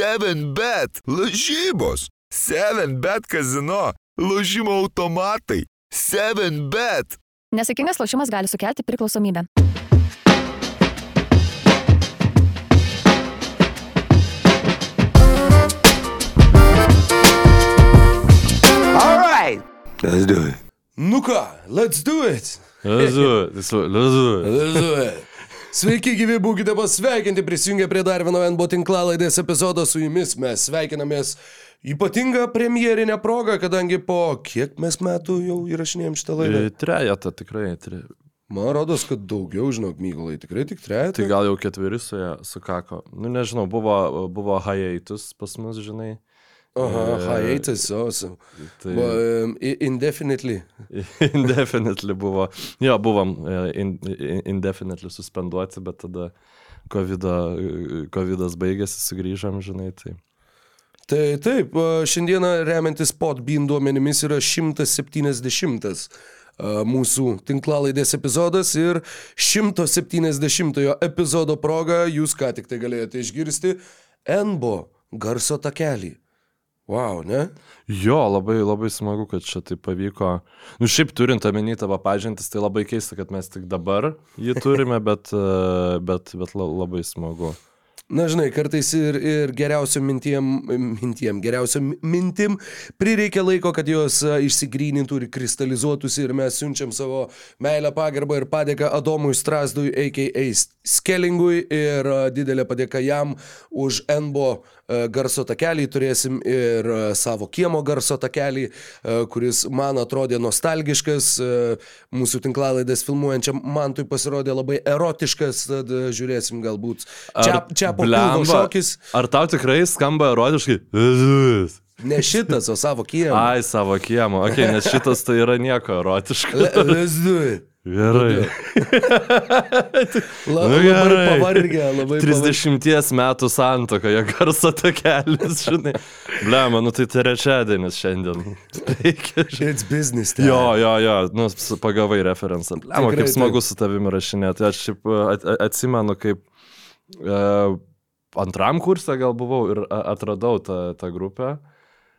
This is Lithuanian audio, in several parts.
7bet, lažybos, 7bet kazino, lošimo automatai, 7bet. Nesėkmingas lošimas gali sukelti priklausomybę. Alright. Let's do it. Nu ką, let's do it. Lezu, lezu, lezu. Let's do it. Sveiki, gyvi, būkite pasveikinti, prisijungę prie dar vieno NBO tinklalaidės epizodo su jumis. Mes sveikinamės ypatingą premjerinę progą, kadangi po kiek mes metų jau įrašinėjom šitą laidą. Trejetą tikrai. Tre... Man rodos, kad daugiau, žinok, Mykolai, tikrai tik trejetą. Tai gal jau ketveri su ja sukako. Nu nežinau, buvo, buvo hiatus pas mus, žinai. Aha, E, hiatus, awesome. Tai But, um, indefinitely. indefinitely buvo. Jo, buvom e, in, in, indefinitely suspenduoti, bet tada COVID-as baigėsi, sugrįžom, žinai. Tai. Tai taip, šiandieną remiantis podbean duomenimis yra 170 a, mūsų tinklalaidės epizodas ir 170 epizodo proga jūs ką tik tai galėjote išgirsti Enbo garso takelį. Wow, ne? Jo, labai, labai smagu, kad čia tai pavyko. Nu, šiaip turint omeny tavo pažintis, tai labai keista, kad mes tik dabar jį turime, bet, e, bet, bet la- labai smagu. Na, žinai, kartais ir, ir geriausiom mintiem, mintiem, geriausiom mintim prireikia laiko, kad jos a, išsigrynintų ir kristalizuotųsi ir mes siunčiam savo meilę, pagarbą ir padėką Adomui Strasdui, a.k.a. Skellingui ir a, didelė padėka jam už Enbo garso takelį. Turėsim ir a, savo kiemo garso takelį, a, kuris man atrodė nostalgiškas, mūsų tinklalaidės filmuojančiam man tai pasirodė labai erotiškas, tad žiūrėsim galbūt. Čia, čia po pilvo blemba, šokis. Ar tau tikrai skamba erotiškai? Ne šitas, o savo kiemą. Ai, savo kiemo. Ok, nes šitas tai yra nieko erotiško. Le- Let's do it. Gerai. La, Nu, labai gerai. pavargę, labai pavargę. 30 metų santokoje garso takelis, žinai. Blema, nu tai trečiadienis šiandien. It's business. time. Jo, jo, jo, nu, pagavai referencą. Blema, kaip smagu su tavimi rašinėti. Aš šiaip a, a- atsimenu, kaip uh, antram kursą gal buvau ir atradau tą, tą grupę.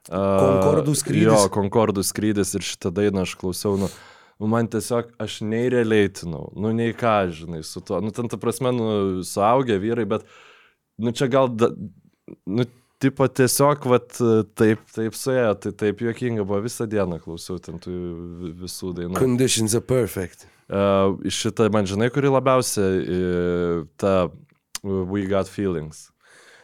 Uh, Konkordų skrydis. Jo, Konkordų skrydis ir šitą dainą aš klausiau. Nu, nu, man tiesiog, aš nei releitinau, nu nei ką, žinai, su tuo. Nu, ten, ta prasme, nu, suaugę vyrai, bet, nu, čia gal, da, nu, tipo tiesiog, vat, taip, taip suėjo, tai taip juokinga buvo, visą dieną klausiau ten tų vi- visų dainų. Conditions are perfect. Uh, šitą, man žinai, kuri labiausiai, uh, ta uh, We Got Feelings.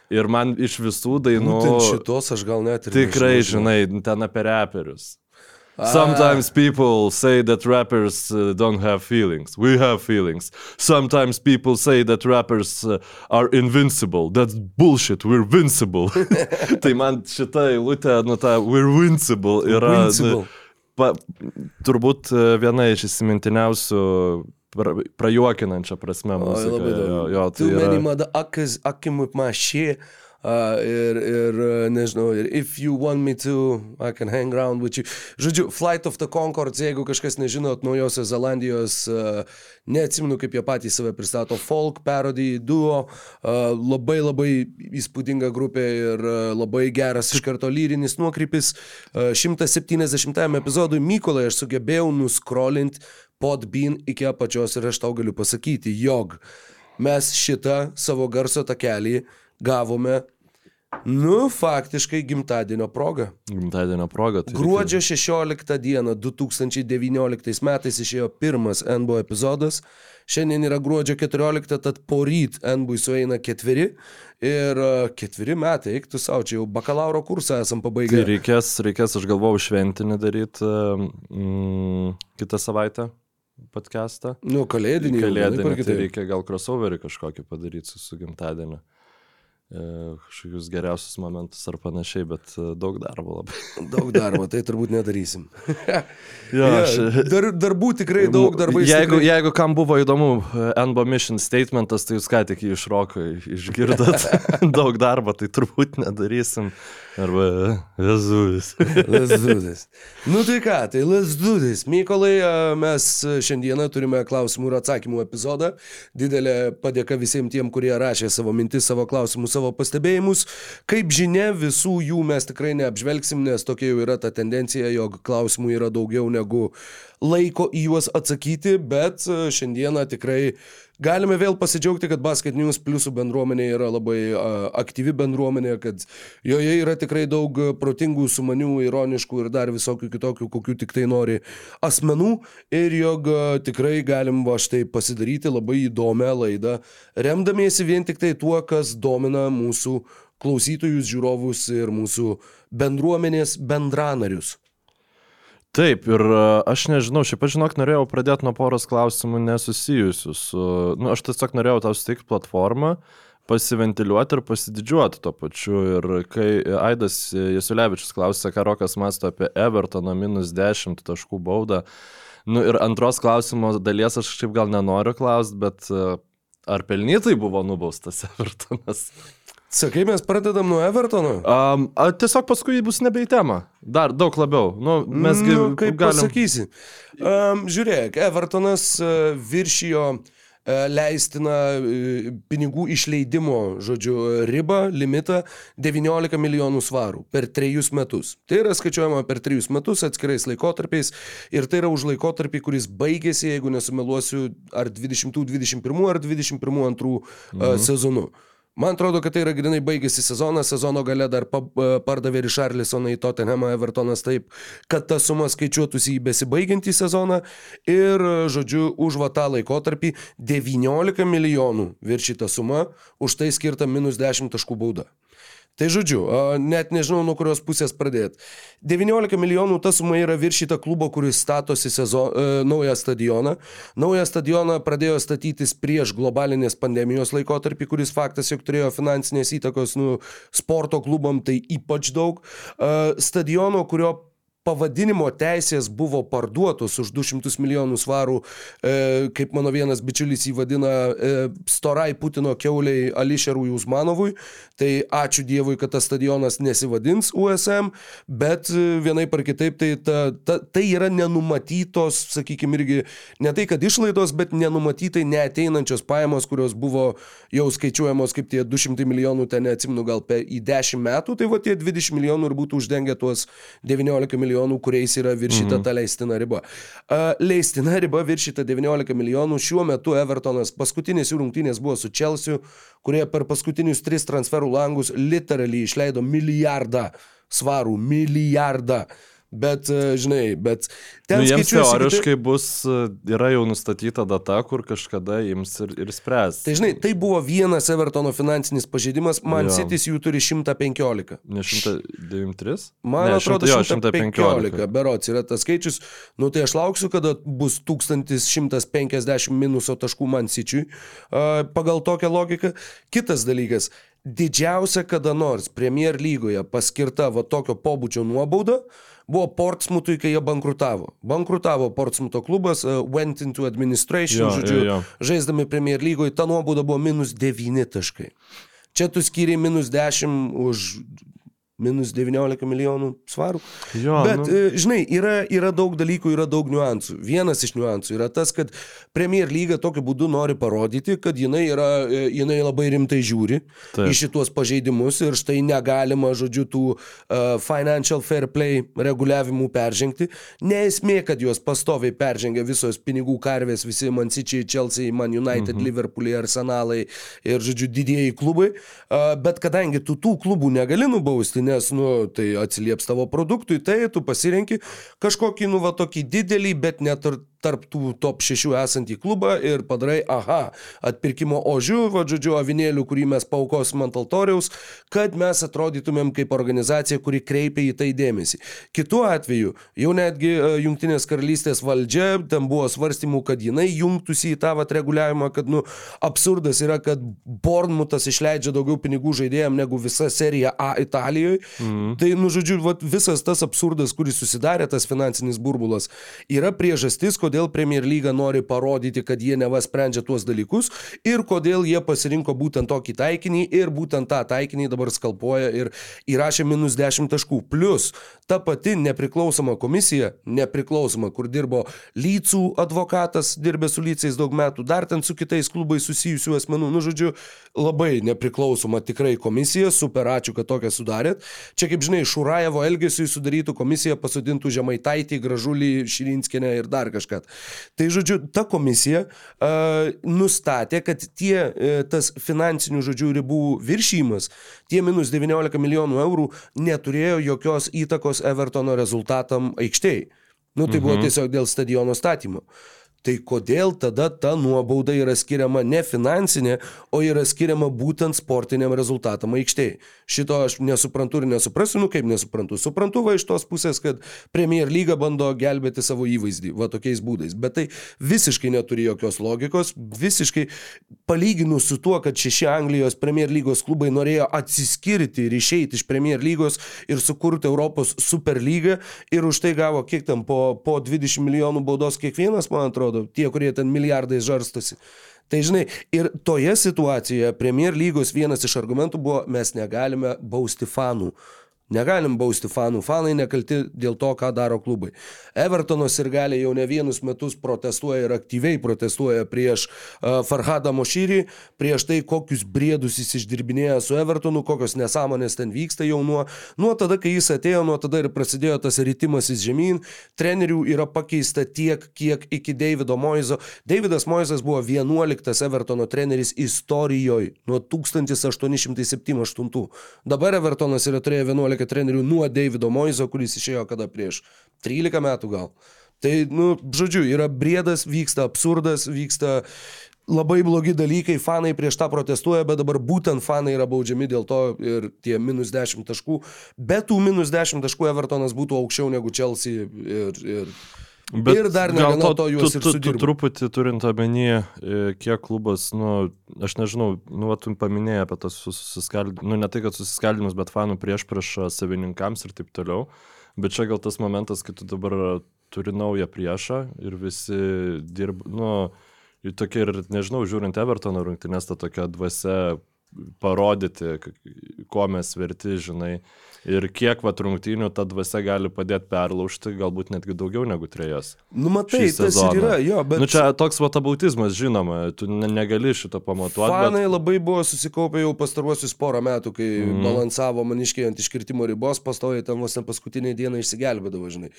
Ir man iš visų dainų... Būtent šitos aš gal net ir. Tikrai, žinai, ten apie reperius. Sometimes people say that rappers uh, don't have feelings. We have feelings. Sometimes people say that rappers uh, are invincible. That's bullshit. We're vincible. tai man šita eilutė, nu ta we're vincible yra Invincible. nu, pa, turbūt uh, viena iš įsimintiniausių pra, prajuokinančią prasme muzika. labai Jo, daug. jo, Too tai many yra, mother akis, akim with my shit. Uh, ir, ir, uh, nežinau, ir if you want me to, I can hang around with you. Žodžiu, Flight of the Concords, jeigu kažkas nežinot, Naujosios Zelandijos, uh, neatsimenu, kaip jie patys save pristato, folk parody duo, uh, labai labai įspūdinga grupė ir uh, labai geras iš karto lyrinis nuokrypis. Uh, 170 epizodui Mykolai aš sugebėjau nuskrolint podbean iki apačios ir aš tau galiu pasakyti, jog mes šitą savo garso takelį gavome, nu, faktiškai gimtadienio proga. gimtadienio proga. Tai Gruodžio 16 dieną 2019 metais išėjo pirmas NBO epizodas. Šiandien yra gruodžio 14, tad poryt NBO sueina ketveri. Ir uh, ketveri metai, eik tu savo, čia jau bakalauro kursą esam Tai pabaigę. reikės, reikės, aš galvojau, šventinį daryti mm, kitą savaitę podcastą. Nu, kalėdinį. jau, Kalėdinį, tai kitaip. reikia gal crossoverį kažkokį padaryti su, su gimtadieniu. E, kažkokius geriausius momentus ar panašiai, bet e, daug darbo labai. Daug darbo, tai turbūt nedarysim. Jo, aš- dar, darbų tikrai daug, darbai. Jeigu, tikrai... jeigu kam buvo įdomu e, NBO mission statementas, tai jūs ką tik jį išroko, išgirdot daug darbo, tai turbūt nedarysim. Arba e, do this. Nu tai ką, tai this. Mykolai, mes šiandieną turime klausimų ir atsakymų epizodą. Didelė padėka visiems tiem, kurie rašė savo mintis, savo klausimus, savo pastebėjimus. Kaip žinia, visų jų mes tikrai neapžvelgsim, nes tokia jau yra ta tendencija, jog klausimų yra daugiau negu laiko į juos atsakyti, bet e, šiandieną tikrai galime vėl pasidžiaugti, kad Basket News pliusų bendruomenė yra labai aktyvi bendruomenė, kad joje yra tikrai daug protingų, sumanių, ironiškų ir dar visokių kitokių, kokių tik tai nori asmenų ir jog tikrai galim va štai pasidaryti labai įdomią laidą, remdamiesi vien tik tai tuo, kas domina mūsų klausytojus, žiūrovus ir mūsų bendruomenės bendranarius. Taip, ir e, aš nežinau, šiaip aš žinok, norėjau pradėti nuo poros klausimų nesusijusių su... Nu, aš tiesiog norėjau tau suteikti platformą, pasiventiliuoti ir pasididžiuoti to pačiu. Ir kai Aidas Jasulevičius klausė, ką Rokas masto apie Evertoną minus 10 taškų baudą, nu ir antros klausimo dalies aš šiaip gal nenoriu klausti, bet e, ar pelnytai buvo nubaustas Evertonas? Sakai, mes pradedam nuo Evertono? Um, a, tiesiog paskui bus nebe į temą. Dar daug labiau. Nu, mes nu, kaip galim- pasakysi. Um, žiūrėk, Evertonas uh, viršijo uh, leistiną uh, pinigų išleidimo, žodžiu, ribą, limitą 19 milijonų svarų per trejus metus. Tai yra skaičiuojama per trejus metus atskirais laikotarpiais ir tai yra už laikotarpį, kuris baigėsi, jeigu nesumeluosiu, ar 20-21 ar 21-2 uh, sezonu. Man atrodo, kad tai yra grinai baigėsi sezonas, sezono gale dar pa, e, pardavė Richarlisoną į Tottenhamą Evertonas taip, kad ta suma skaičiuotųsi į besibaigiantį sezoną ir, žodžiu, už va tą laikotarpį 19 milijonų viršita suma, už tai skirta minus 10 taškų bauda. Tai žodžiu, net nežinau, nuo kurios pusės pradėti. 19 milijonų ta suma yra viršyta klubo, kuris statosi sezo, e, naują stadioną. Naują stadioną pradėjo statytis prieš globalinės pandemijos laikotarpį, kuris faktas, jog turėjo finansinės įtakos nu, sporto klubam, tai ypač daug. E, stadiono, kurio pavadinimo teisės buvo parduotos už 200 milijonų svarų, e, kaip mano vienas bičiulis jį vadina, e, storai Putino keuliai Ališerui Uzmanovui. Tai ačiū Dievui, kad tas stadionas nesivadins USM, bet e, vienaip ar kitaip tai, ta, ta, tai yra nenumatytos, sakykime, irgi ne tai, kad išlaidos, bet nenumatytai neateinančios pajamos, kurios buvo jau skaičiuojamos kaip tie 200 milijonų, ten neatsimnu gal pe, į 10 metų, tai va tie 20 milijonų ir būtų uždengę tuos 19 milijonų, kuriais yra viršyta mhm. ta leistina riba. Uh, leistina riba viršyta 19 milijonų. Šiuo metu Evertonas paskutinės jų rungtynės buvo su Chelsea, kurie per paskutinius tris transferų langus literaliai išleido milijardą svarų. Milijardą. Bet, e, žinai, bet ten Nu, jiems kitaip- teoriškai bus, e, yra jau nustatyta data, kur kažkada jiems ir, ir spręs. Tai žinai, tai buvo vienas Evertono finansinis pažeidimas, Man Jo. City's jų turi 115. Ne 193? Man ne, atrodo, jo, 115, berots yra tas skaičius. Nu tai aš lauksiu, kada bus 1150 minuso taškų man sičiui. Pagal tokią logiką. Kitas dalykas. Didžiausia kada nors Premier lygoje paskirta va tokio pobūdžio nuobauda buvo Portsmutui, kai jie bankrutavo. Bankrutavo Portsmuto klubas, uh, went into administration, Jo, žodžiu, jo, jo. žaisdami Premier lygoje, ta nuobauda buvo minus 9 taškai. Čia tu skiriai minus 10 už minus 19 milijonų svarų. Jo, Bet, nu. e, žinai, yra, yra daug dalykų, yra daug niuansų. Vienas iš niuansų yra tas, kad Premier lyga tokiu būdu nori parodyti, kad jinai, yra, e, jinai labai rimtai žiūri Taip. į šituos pažeidimus ir štai negalima, žodžiu, tų uh, financial fair play reguliavimų peržengti. Ne esmė, kad juos pastoviai peržengia visos pinigų karvės, visi Mansičiai, Chelsea, Man United, mhm. Liverpooliai, Arsenalai ir, žodžiu, didieji klubai. Uh, bet kadangi tu tų klubų negali nubausti, nes, nu, tai atsilieps tavo produktui, tai tu pasirenki kažkokį, nu, va, tokį didelį, bet net ir tarp tų top 6 esantį klubą ir padarai, aha, atpirkimo ožių, va, žodžiu, avinėlių, kurį mes paukosim ant altoriaus, kad mes atrodytumėm kaip organizacija, kuri kreipia į tai dėmesį. Kitu atveju, jau netgi e, Junktinės karalystės valdžia, ten buvo svarstymų, kad jinai jungtųsi į tą vat reguliavimą, kad, nu, absurdas yra, kad Bournemouthas išleidžia daugiau pinigų žaidėjim negu visa serija A Italijoje. Mm. Tai, nu, žodžiu, vat, visas tas absurdas, kuris susidarė, tas finansinis burbulas, yra priežastis, kodėl Premier lyga nori parodyti, kad jie neva sprendžia tuos dalykus ir kodėl jie pasirinko būtent tokį taikinį ir būtent tą taikinį dabar skalpuoja ir įrašė minus 10 taškų. Plus ta pati nepriklausoma komisija, nepriklausoma, kur dirbo Lycų advokatas, dirbė su Lycais daug metų, dar ten su kitais klubais susijusių asmenų, nu žodžiu, labai nepriklausoma tikrai komisija, super ačiū, kad tokią sudarėt. Čia kaip žinai, Šurajevo elgesiui sudarytų komisiją, pasodintų Žemaitaitį, Gražulį, Širinskinę ir dar kažką. Tai žodžiu, ta komisija uh, nustatė, kad tie, uh, tas finansinių žodžių ribų viršymas, tie minus 19 milijonų eurų neturėjo jokios įtakos Evertono rezultatam aikštėje. Nu, tai mhm. buvo tiesiog dėl stadiono statymo. Tai kodėl tada ta nuobauda yra skiriama ne finansinė, o yra skiriama būtent sportiniam rezultatam aikštėje? Šito aš nesuprantu ir nesuprasiu, nu kaip nesuprantu. Suprantu va iš tos pusės, kad Premier lyga bando gelbėti savo įvaizdį, va tokiais būdais. Bet tai visiškai neturi jokios logikos, visiškai palyginus su tuo, kad šeši Anglijos Premier lygos klubai norėjo atsiskirti ir išeiti iš Premier lygos ir sukurti Europos Super lygą ir už tai gavo kiek ten po, po 20 milijonų baudos kiekvienas, man atrodo atrodo, tie, kurie ten milijardais žarstosi. Tai žinai, ir toje situacijoje Premier lygos vienas iš argumentų buvo, mes negalime bausti fanų. Negalim bausti fanų, fanai nekalti dėl to, ką daro klubai. Evertonas ir gali jau ne vienus metus protestuoja ir aktyviai protestuoja prieš uh, Farhadą Mošyrį, prieš tai, kokius briedus jis išdirbinėja su Evertonu, kokios nesąmonės ten vyksta jau nuo, nuo tada, kai jis atėjo, nuo tada ir prasidėjo tas rytimasis žemyn. Trenerių yra pakeista tiek, kiek iki Davido Moizo. Davidas Moizas buvo 11 Evertono treneris istorijoje nuo 1878. Dabar Evertonas yra turėjo 11 15 trenerių nuo Davido Moizo, kuris išėjo kada prieš 13 metų gal. Tai, nu, žodžiu, yra briedas, vyksta absurdas, vyksta labai blogi dalykai, fanai prieš tą protestuoja, bet dabar būtent fanai yra baudžiami dėl to ir tie minus 10 taškų. Bet tų minus 10 taškų Evertonas būtų aukščiau negu Chelsea ir... ir Bet ir dar negana to juos tu, tu, tu, truputį turint omenyje, kiek klubas, nu, aš nežinau, nu, tu paminėjai apie tas susiskaldimus, nu, ne tai, kad susiskaldimus, bet fanų prieš prieš savininkams ir taip toliau. Bet čia gal tas momentas, kai tu dabar turi naują priešą ir visi dirba, nu, tokia ir, nežinau, žiūrint Evertono rungtynės, ta tokia dvasia parodyti, ko mes verti, žinai. Ir kiek va rungtynių ta dvasia gali padėti perlaužti, galbūt netgi daugiau negu trejas. Nu, matai, tas ir yra, jo, bet... Nu, čia toks vatabautizmas, žinoma, tu negali šito pamatuoti. Fanai bet... labai buvo susikaupę jau pastaruosius porą metų, kai mm. balansavo maniškiai ant iškirtimo ribos, pastojo ten vos ne paskutinę dieną išsigelbėdavo, žinai.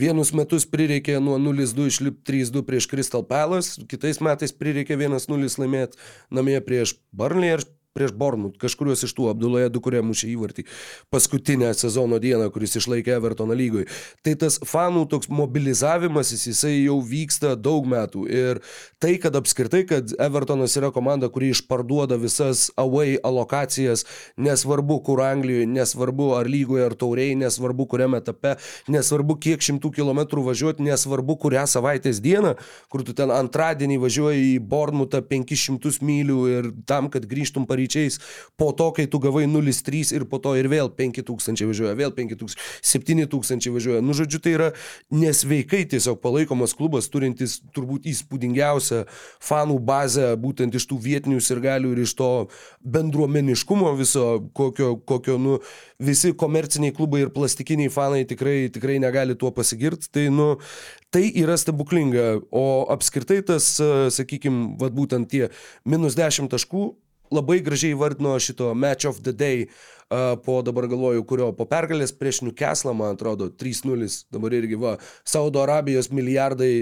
Vienus metus prireikė nuo 0-2 išlipti 3-2 prieš Crystal Palace, kitais metais prireikė 1-0 laimėti namie prieš Burnley ir prieš Bornut, kažkuriuos iš tų Abduloje du, kurie mušė įvartį paskutinę sezono dieną, kuris išlaikė Evertoną lygoj. Tai tas fanų toks mobilizavimas, jisai jau vyksta daug metų. Ir tai, kad apskritai, kad Evertonas yra komanda, kuri išparduoda visas away alokacijas, nesvarbu kur Anglijoje, nesvarbu ar lygoje, ar tauriai, nesvarbu kuriame etape, nesvarbu kiek šimtų kilometrų važiuoti, nesvarbu kurią savaitės dieną, kur tu ten antradienį važiuoji į Bornmutą 500 mylių ir tam, kad grįžtum paryčiais paryčiais, po to, kai tu gavai 0,3 ir po to ir vėl 5000 važiuoja, vėl 5000, 7000 važiuoja. Nu, žodžiu, tai yra nesveikai tiesiog palaikomas klubas, turintis turbūt įspūdingiausią fanų bazę būtent iš tų vietinių sirgalių ir iš to bendruomeniškumo viso, kokio, kokio nu, visi komerciniai klubai ir plastikiniai fanai tikrai, tikrai negali tuo pasigirti. Tai, nu, tai yra stebuklinga. O apskritai tas, sakykime, vad būtent tie minus 10 taškų labai gražiai vardino šito Match of the Day uh, po dabar galvoju, kurio po pergalės prieš Newcastle, man atrodo, 3-0, dabar irgi va, Saudo Arabijos milijardai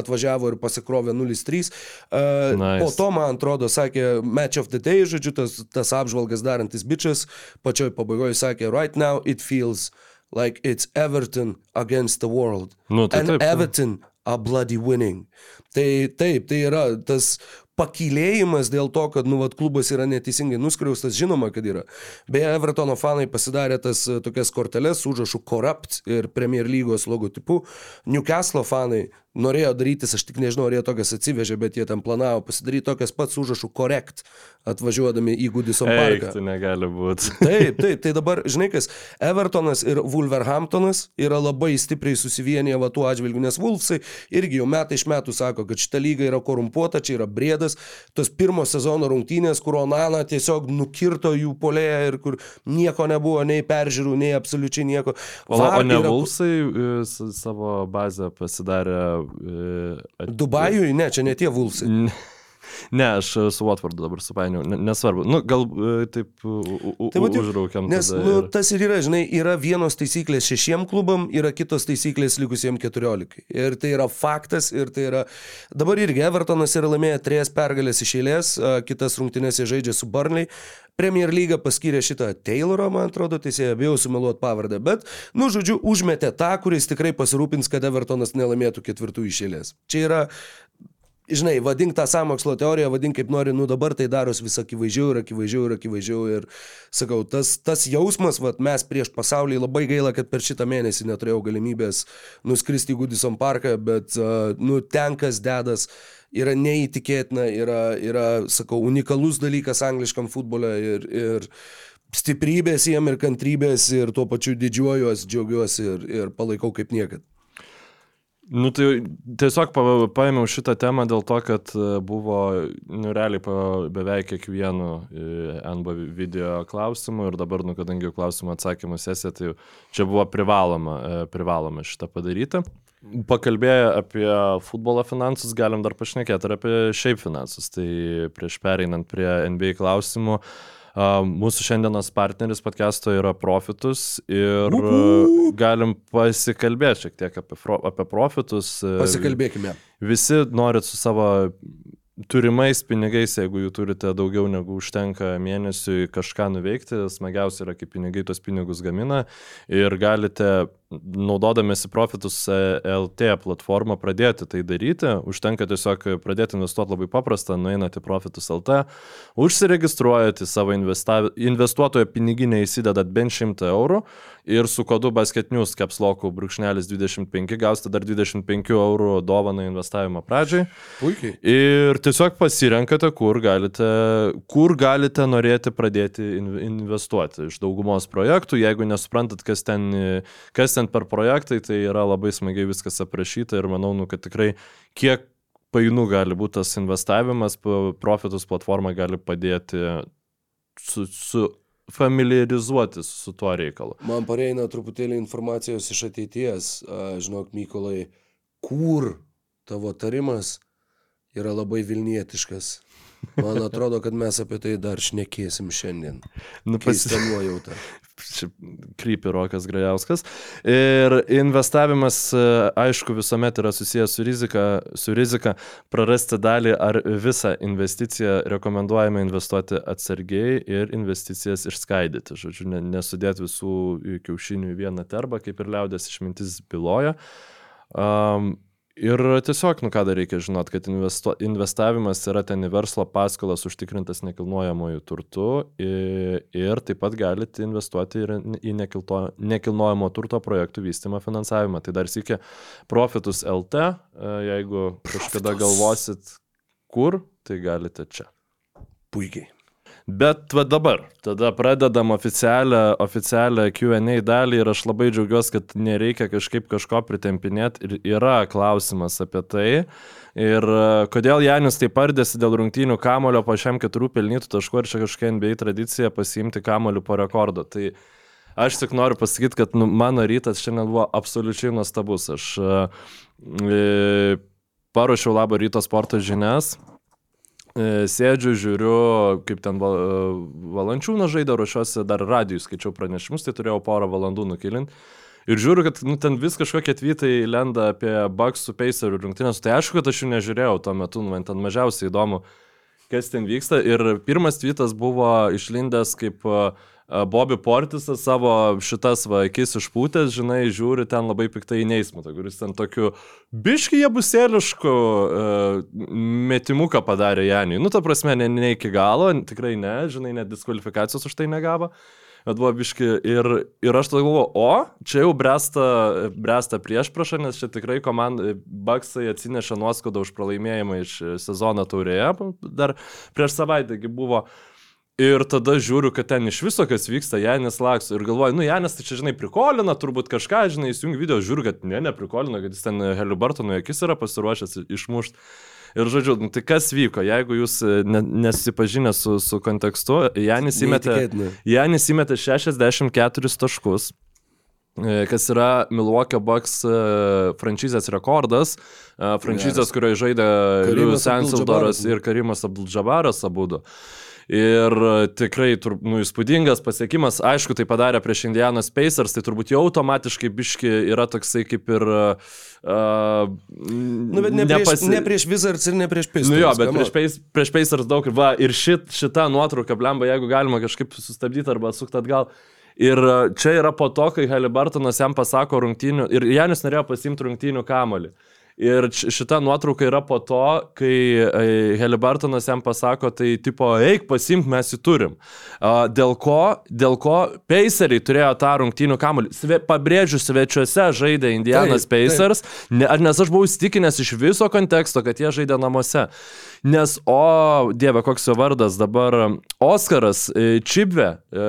atvažiavo ir pasikrovė 0-3. Uh, nice. Po to, man atrodo, sakė Match of the Day, žodžiu, tas, tas apžvalgas darantis bičias, pačioj pabaigoje sakė, right now it feels like it's Everton against the world. Nu, tai And taip, Everton a bloody winning. Tai taip, tai yra tas pakilėjimas dėl to, kad nu, vat, klubas yra neteisingai nuskriaustas, žinoma, kad yra. Beje, Evertono fanai pasidarė tas tokias korteles su užrašu Corrupt ir Premier lygos logotipu. Newcastle fanai norėjo darytis, aš tik nežinau, ar jie tokias atsivežė, bet jie ten planavo pasidaryti tokias pats užrašų korekt atvažiuodami į Goodison parką. Tai negali būti. Taip, taip, tai dabar, žinai kas, Evertonas ir Wolverhamptonas yra labai stipriai susivienyje va tuo atžvilgiu, nes Wolfsai irgi jau metai iš metų sako, kad šita lyga yra korumpuota, čia yra brėdas, tos pirmo sezono rungtynės, kur Onana tiesiog nukirto jų polėje ir kur nieko nebuvo, nei peržiūrų, nei absoliučiai nieko. O, o VAR ne yra- Vulsai e, savo bazę pasidarė. E, at- Dubajui, ne, čia ne tie Wolfsai. Ne, aš su Watfordu dabar supainiau, ne- nesvarbu. Nu, gal e, taip Tai užraukiam. Nes nu, ir- tas ir yra, žinai, yra vienos taisyklės šešiem klubam, yra kitos taisyklės likusiem keturiolikai. Ir tai yra faktas, ir tai yra... Dabar irgi Evertonas yra laimėję trejas pergalės iš eilės, kitas rungtynės jie žaidžia su Burnley. Premier lyga paskyrė šitą Taylorą, man atrodo, teisėja, bijau sumeluoti pavardę, bet, nu, žodžiu, užmetė tą, kuris tikrai pasirūpins, kad Evertonas nelaimėtų ketvirtų iš eilės. Čia yra žinai, vadink tą samokslo teoriją, vadink kaip nori, nu dabar tai daros vis akivaizdžiau ir akivaizdžiau ir akivaizdžiau ir sakau, tas, tas jausmas, vat, mes prieš pasaulį labai gaila, kad per šitą mėnesį neturėjau galimybės nuskristi į Goodison parką, bet, nu, ten kas dedas yra neįtikėtina, yra, yra, sakau, unikalus dalykas angliškam futbole ir, ir stiprybės jiem ir kantrybės ir tuo pačiu didžiuojuosi, džiaugiuosi ir, ir palaikau kaip niekad. Nu tai tiesiog pa- paėmiau šitą temą dėl to, kad e, buvo, nu realiai po beveik kiekvienu e, NB video klausimu ir dabar, nu kadangi klausimų atsakymų sesija, tai čia buvo privaloma, e, privaloma šitą padaryti. Pakalbėję apie futbolo finansus, galim dar pašnekėti ir apie šiaip finansus. Tai prieš pereinant prie NBA klausimų, a, mūsų šiandienos partneris podcast'o yra Profitus ir Uhu. galim pasikalbėti šiek tiek apie, apie Profitus. Pasikalbėkime. Visi norit su savo turimais pinigais, jeigu jų turite daugiau negu užtenka mėnesiui kažką nuveikti, smagiausia yra, kai pinigai tos pinigus gamina ir galite, naudodamėsi Profitus e, LT platformą, pradėti tai daryti. Užtenka tiesiog pradėti investuoti labai paprasta, nueinate į Profitus LT, užsiregistruojate savo investuotojo piniginę, įsidedat bent 100 eurų ir su kodu basketnius kapslokų brūkšnelis 25 gausite dar 25 eurų dovaną investavimo pradžiai. Puikiai. Ir tiesiog pasirenkate, kur galite, kur galite norėti pradėti in- investuoti. Iš daugumos projektų, jeigu nesuprantat, kas ten, kas ten per projektai, tai yra labai smagiai viskas aprašyta ir manau, nu, kad tikrai kiek painų gali būti tas investavimas, Profitus platforma gali padėti su, su familiarizuotis su tuo reikalu. Man pareina truputėlį informacijos iš ateities. Žinok, Mykolai, kur tavo tarimas yra labai vilnietiškas. Man atrodo, kad mes apie tai dar šnekėsim šiandien. Nu, pasi- Keista nuojauta. Krypi Rokas Grajauskas. Ir investavimas, e, aišku, visuomet yra susijęs su rizika, su rizika prarasti dalį ar visą investiciją rekomenduojame investuoti atsargiai ir investicijas išskaidyti. Žodžiu, ne, nesudėti visų kiaušinių į vieną terbą, kaip ir liaudės išmintis byloja. Um, Ir tiesiog, nu ką dar reikia žinot, kad investo, investavimas yra ten į verslo paskolas užtikrintas nekilnojamojų turtų ir, ir taip pat galite investuoti ir į nekilto, nekilnojamo turto projektų vystymą finansavimą. Tai dar sėkia Profitus LT, e, jeigu kažkada galvosit, kur, tai galite čia. Puikiai. Bet va dabar, tada pradedam oficialią, oficialią QA dalį ir aš labai džiaugiuosi, kad nereikia kažkaip kažko pritempinėti ir yra klausimas apie tai. Ir e, kodėl Janis taip pardėsi dėl rungtynių kamulio po šiam keturių pelnytų taškų ir čia kažkokia NBA tradicija pasiimti kamuolių po rekordo. Tai aš tik noriu pasakyti, kad nu, mano rytas šiandien buvo absoliučiai nuostabus. Aš e, e, paruošiau labo ryto sporto žinias. E, Sėdžiu, žiūriu, kaip ten val, valančiūną žaidė, ruošiuosi dar radijų, skaičiau pranešimus, tai turėjau porą valandų nukilinti. Ir žiūriu, kad nu, ten vis kažkokie tvytai lenda apie Bucks su Pacerių rungtynės. Tai aišku, kad aš jų nežiūrėjau tuo metu, nu, man ten mažiausiai įdomu, kas ten vyksta. Ir pirmas tvytas buvo išlindęs kaip uh, Bobby Portisas savo šitas va, akis išpūtęs, žinai, žiūri ten labai piktai į neįsmutą, kuris ten tokiu biški jie busėlišku uh, metimuką padarė Janį. Nu, ta prasme, ne, ne iki galo, tikrai ne, žinai, net diskvalifikacijos už tai negavo. bet buvo biški ir, ir aš tada galvoju, o, čia jau bręsta, bręsta prieš prašą, nes čia tikrai komandai Baksai atsineša nuoskaudą už pralaimėjimą iš sezono taurėje, dar prieš savaitę buvo. Ir tada žiūriu, kad ten iš viso kas vyksta, Janis lakso ir galvoju, nu Janis tai čia, žinai, prikolina, turbūt kažką, žinai, įsijungi video, žiūriu, kad ne, neprikolina, kad jis ten Helibartono akis yra pasiruošęs išmušti. Ir žodžiu, nu, tai kas vyko, jeigu jūs e, ne, nesipažinę su, su kontekstu, Janis įmetė, Janis įmetė 64 taškus, e, kas yra Milwaukee Bucks e, franšizės rekordas, franšizės, kurioje žaidė Liujus Ansildoras ir Karimas Abdulžabaras abudu. Ir tikrai nu, įspūdingas pasiekimas, aišku, tai padarė prieš Indianas Pacers, tai turbūt jau automatiškai biški yra toksai kaip ir... Uh, nu, bet ne, nepasi... prieš, ne prieš Wizards ir ne prieš Pacers. Nu jo, bet prieš, Pace, prieš Pacers daug ir va, ir šit, šita nuotrauka, blemba, jeigu galima kažkaip sustabdyti arba sukti atgal. Ir čia yra po to, kai Halibartonas jam pasako rungtynių, ir Janis norėjo pasimti rungtynių kamolį. Uh, Ir šita nuotrauka yra po to, kai e, Helibartonas jam pasako, tai tipo, eik pasimk, mes jį turim. Dėl ko, dėl ko Paceriai turėjo tą rungtynių kamuolį. Sve, pabrėžiu, svečiuose žaidė Indianas taip, Pacers, taip. nes aš buvau įstikinęs iš viso konteksto, kad jie žaidė namuose. Nes, o, dieve, koks jo vardas dabar, Oskaras e, Čibve, e,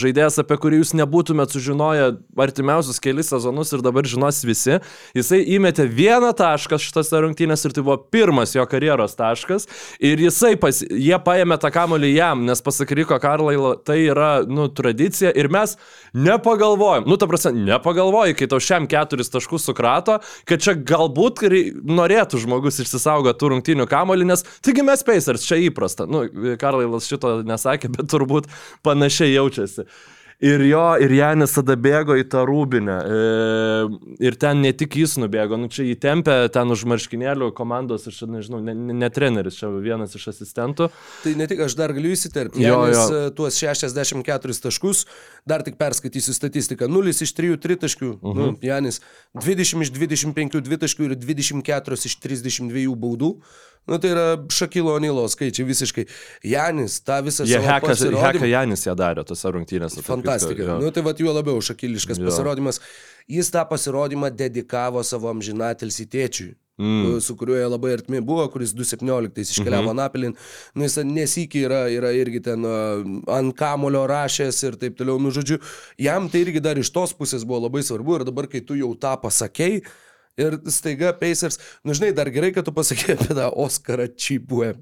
žaidėjas, apie kurį jūs nebūtumėt sužinoję artimiausius kelius sezonus ir dabar žinos visi, jisai įmetė vieną tašką šitose rungtynėse ir tai buvo pirmas jo karjeros taškas. Ir jisai, pas, jie paėmė tą kamolį jam, nes pasak Riko Karlailo, tai yra, nu, tradicija. Ir mes nepagalvojom, nu, ta prasme, nepagalvojai, kai tau šiam keturis taškus sukrato, kad čia galbūt norėtų žmogus išsisaugoti tų rungtynių kamolį, nes Taigi mes Pacers, čia įprasta. Nu, Karlailas šito nesakė, bet turbūt panašiai jaučiasi. Ir jo, ir Janis tada bėgo į tą rūbinę. E, ir ten ne tik jis nubėgo, nu čia įtempė ten už marškinėlių komandos, aš nežinau, ne, ne treneris, čia vienas iš asistentų. Tai ne tik aš dar galiu įsiterpti. Janis jo. E, tuos 64 taškus, dar tik perskaitysiu statistiką. 0 iš 3 tritaškių, uh -huh. nu, mhm. Janis 20 iš 25 dvitaškių ir 24 iš 32 baudų. Nu, tai yra Šakilo Nilo skaičiai visiškai. Janis, tą visą Jie heka, heka Janis ją darė tose rungtynėse. Fantastika. Nu, tai va, juo labiau šakiliškas jo. pasirodymas. Jis tą pasirodymą dedikavo savo amžinatilsi tėčiui. Mm. su kuriuo jie labai artimi buvo, kuris 2017 iškeliavo mm -hmm. Napilin. Nu, jis nesikį yra, yra irgi ten ant kamulio rašęs ir taip toliau. Nu, žodžiu, jam tai irgi dar iš tos pusės buvo labai svarbu ir dabar, kai tu jau tą pasakėjai, Ir staiga Pacers, nu žinai, dar gerai, kad tu pasakė apie tą Oscarą Čipue.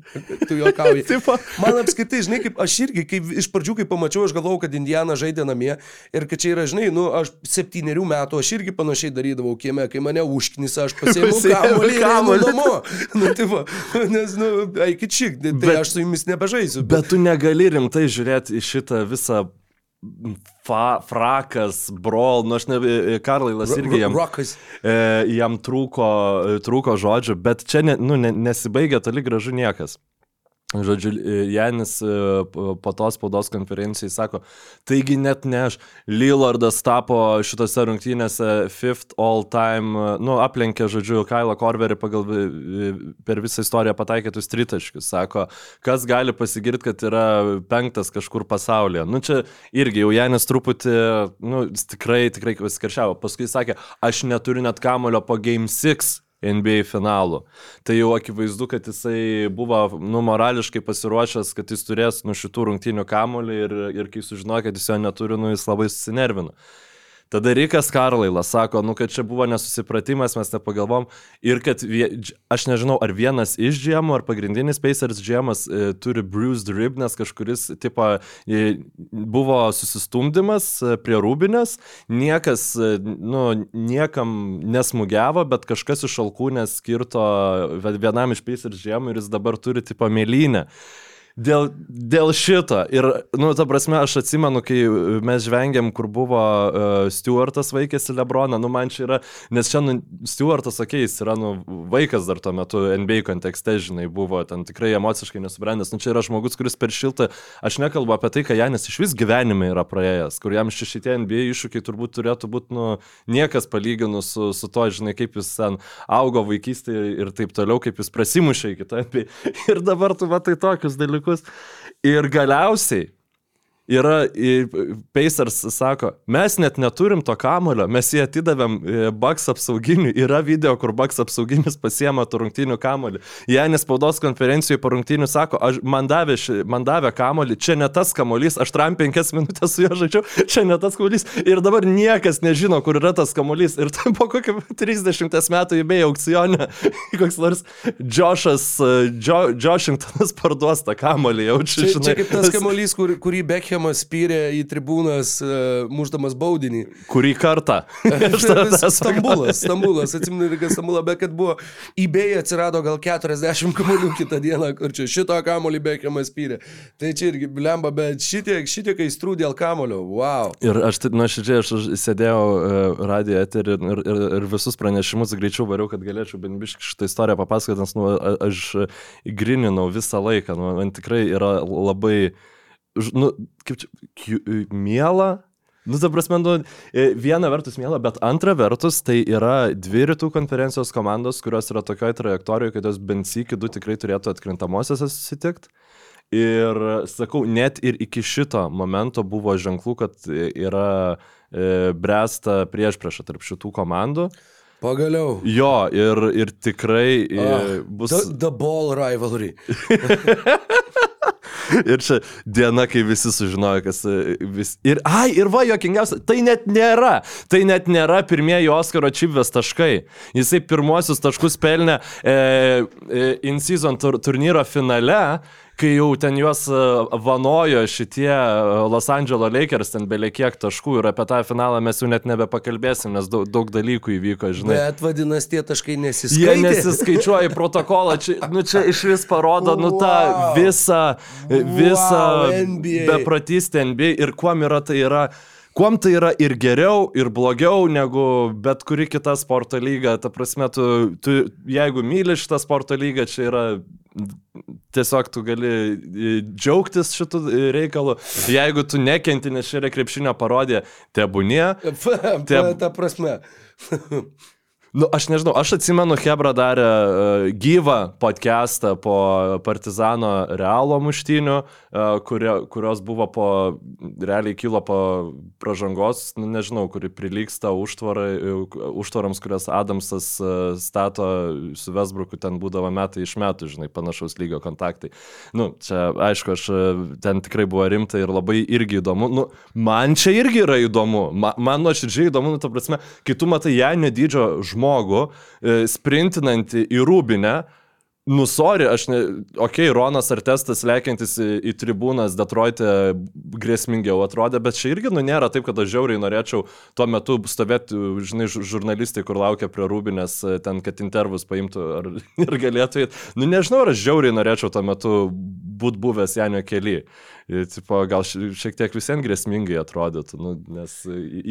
Tu juokauji. Man apskritai, žinai, kaip aš irgi, kaip iš pradžių, kai pamačiau, aš galvojau, kad Indiana žaidė namie ir kad čia yra, žinai, nu, aš septyniarių metų, aš irgi panašiai darydavau kieme, kai mane užknisa, aš pasiėmiau kamuolį ir kamuolį namo. Nu, tai va, nes, nu, eikit šik, tai bet, aš su jumis nebežaisiu. Bet... bet tu negali rimtai žiūrėti į šitą visą fa, frakas, brawl, nu aš ne, e, Karlailas irgi jam, e, jam trūko, e, trūko žodžių, bet čia ne, nu, ne, nesibaigia toli gražu niekas. Žodžiu, Janis e, po tos spaudos konferencijai sako, taigi net ne aš, Lillardas tapo šitose rungtynėse fifth all time, e, nu, aplenkė, žodžiu, Kailą Korverį pagal e, per visą istoriją pataikytus tritaškius. Sako, kas gali pasigirti, kad yra penktas kažkur pasaulyje. Nu, čia irgi jau Janis truputį, nu, tikrai, tikrai paskaršiavo. Paskui sakė, aš neturiu net kamulio po Game 6 NBA finalų. Tai jau akivaizdu, kad jisai buvo nu, morališkai pasiruošęs, kad jis turės nu šitų rungtynių kamuolį ir, ir kai sužinojo, kad jis jo neturi, nu jis labai susinervino. Tada Rikas Karlailas sako, nu, kad čia buvo nesusipratimas, mes nepagalvom. Ir kad, vie, aš nežinau, ar vienas iš džiemų, ar pagrindinis Pacers džiemas e, turi bruised rib, nes kažkuris, tipo, e, buvo susistumdymas e, prie rūbinės, niekas, e, nu, niekam nesmugiavo, bet kažkas iš alkūnės skirto vienam iš Pacers džiemų ir jis dabar turi, tipo, mėlynę dėl, dėl šito. Ir, nu, ta prasme, aš atsimenu, kai mes žvengiam, kur buvo uh, Stewartas vaikėsi Lebroną, nu, man čia yra, nes čia, nu, okei, okay, jis yra, nu, vaikas dar tuo metu NBA kontekste, žinai, buvo ten tikrai emociškai nesubrendęs. Nu, čia yra žmogus, kuris per šiltą, aš nekalbu apie tai, ką Janis iš vis gyvenime yra praėjęs, kur jam šitie NBA iššūkiai turbūt turėtų būti, nu, niekas palyginus su, su to, žinai, kaip jis ten augo vaikystėje ir taip toliau, kaip jis prasimušė iki to NBA. Ir dabar tu matai tokius dalykus dalykus. Ir galiausiai yra, Pacers sako, mes net neturim to kamulio, mes jį atidavėm e, Bucks apsauginiui, yra video, kur Bucks apsauginis pasiema tų rungtynių kamulį. Janis spaudos konferencijoje po rungtynių sako, aš, man, davė, man davė kamulį, čia ne tas kamulys, aš tram penkias minutės su juo žaidžiau, čia ne tas kamulys. Ir dabar niekas nežino, kur yra tas kamulys. Ir tai po kokio 30 metų įbėjo aukcionė, koks nors Joshas, e, jo, Joshingtonas parduos tą kamulį, jau čia, žinai. čia kaip tas kamuolys, kur, kurį Beckhamas spyrė į tribūnas, uh, muždamas baudinį. Kurį kartą? Stambulas, Stambulas, atsimenu ir kad Stambulą, bet kad buvo eBay atsirado gal 40 kamuolių kitą dieną, kur čia šito kamuolį Beckhamas spyrė. Tai čia irgi blemba, bet šitiek, šitiek aistrų dėl kamulio, wow. Ir aš taip nuoširdžiai, aš sėdėjau uh, radio eterį ir, ir, ir visus pranešimus greičiau variau, kad galėčiau bent biškai šitą istoriją papasakoti, nes nu, a- aš grininau visą laiką. Nu, man tikrai yra labai, nu, kaip čia, kiu- miela. Nu, ta prasme, nu, e, viena vertus mėla, bet antra vertus tai yra dvi rytų konferencijos komandos, kurios yra tokioje trajektorijoje, kad jos bent sykį du tikrai turėtų atkrintamosiose susitikti. Ir sakau, net ir iki šito momento buvo ženklų, kad yra e, bręsta prieš priešą tarp šitų komandų. Pagaliau. Jo, ir, ir tikrai Ah, bus... The, the ball rivalry. Ir čia diena, kai visi sužinojo, kas e, vis... Ir, ai, ir va, jokingiausia, tai net nėra. Tai net nėra pirmieji Oskaro čipvės taškai. Jisai pirmosius taškus pelnė e, e, in-season tur turnyro finale, kai jau ten juos e, vanojo šitie e, Los Angeles Lakers, ten beliekiek taškų ir apie tą finalą mes jau net nebepakalbėsim, nes daug, daug dalykų įvyko, žinai. Bet vadinasi, tie taškai Jie nesiskaitė. nesiskaičiuoja į protokolą, čia, nu, čia iš vis parodo, nu, tą Wow. visą, visą Wow, NBA. beprotystę NBA ir kuom yra tai yra. Kuom tai yra ir geriau, ir blogiau negu bet kuri kita sporto lyga. Ta prasme, tu, tu jeigu myli šitą sporto lygą, čia yra tiesiog tu gali e, džiaugtis šitų e, reikalų. Jeigu tu nekenti, nes čia yra krepšinio parodė, tebūnie. Ta, ta prasme. Nu, aš nežinau, aš atsimenu, Hebra darė uh, gyvą podcastą po Partizano Realo muštinių, uh, kurio, kurios buvo po, realiai kilo po pražangos, nu, nežinau, kuri prilyksta užtvarai, uh, užtvarams, kurias Adamsas uh, stato su Vesbruku, ten būdavo metai iš metų, žinai, panašaus lygio kontaktai. Nu, čia, aišku, aš uh, ten tikrai buvo rimta ir labai irgi įdomu. Nu, man čia irgi yra įdomu. Ma, man nuoširdžiai įdomu, nu, ta prasme, kai tu matai Janio dydžio žmogų, e, sprintinantį į rūbinę, Nusori, aš ne, okei, okay, Ronas Artestas lekiantis į, į tribūnas Detroit'e grėsmingiau atrodė, bet čia irgi, nu, nėra taip, kad aš žiauriai norėčiau tuo metu stovėti, žinai, žurnalistai, kur laukia prie rūbinės, e, ten, kad intervus paimtų ar, ir galėtų. Nu, nežinau, ar aš žiauriai norėčiau tuo metu būt buvęs Janio keli. Tipo, gal ši- šiek tiek visiems grėsmingai atrodytų, nu, nes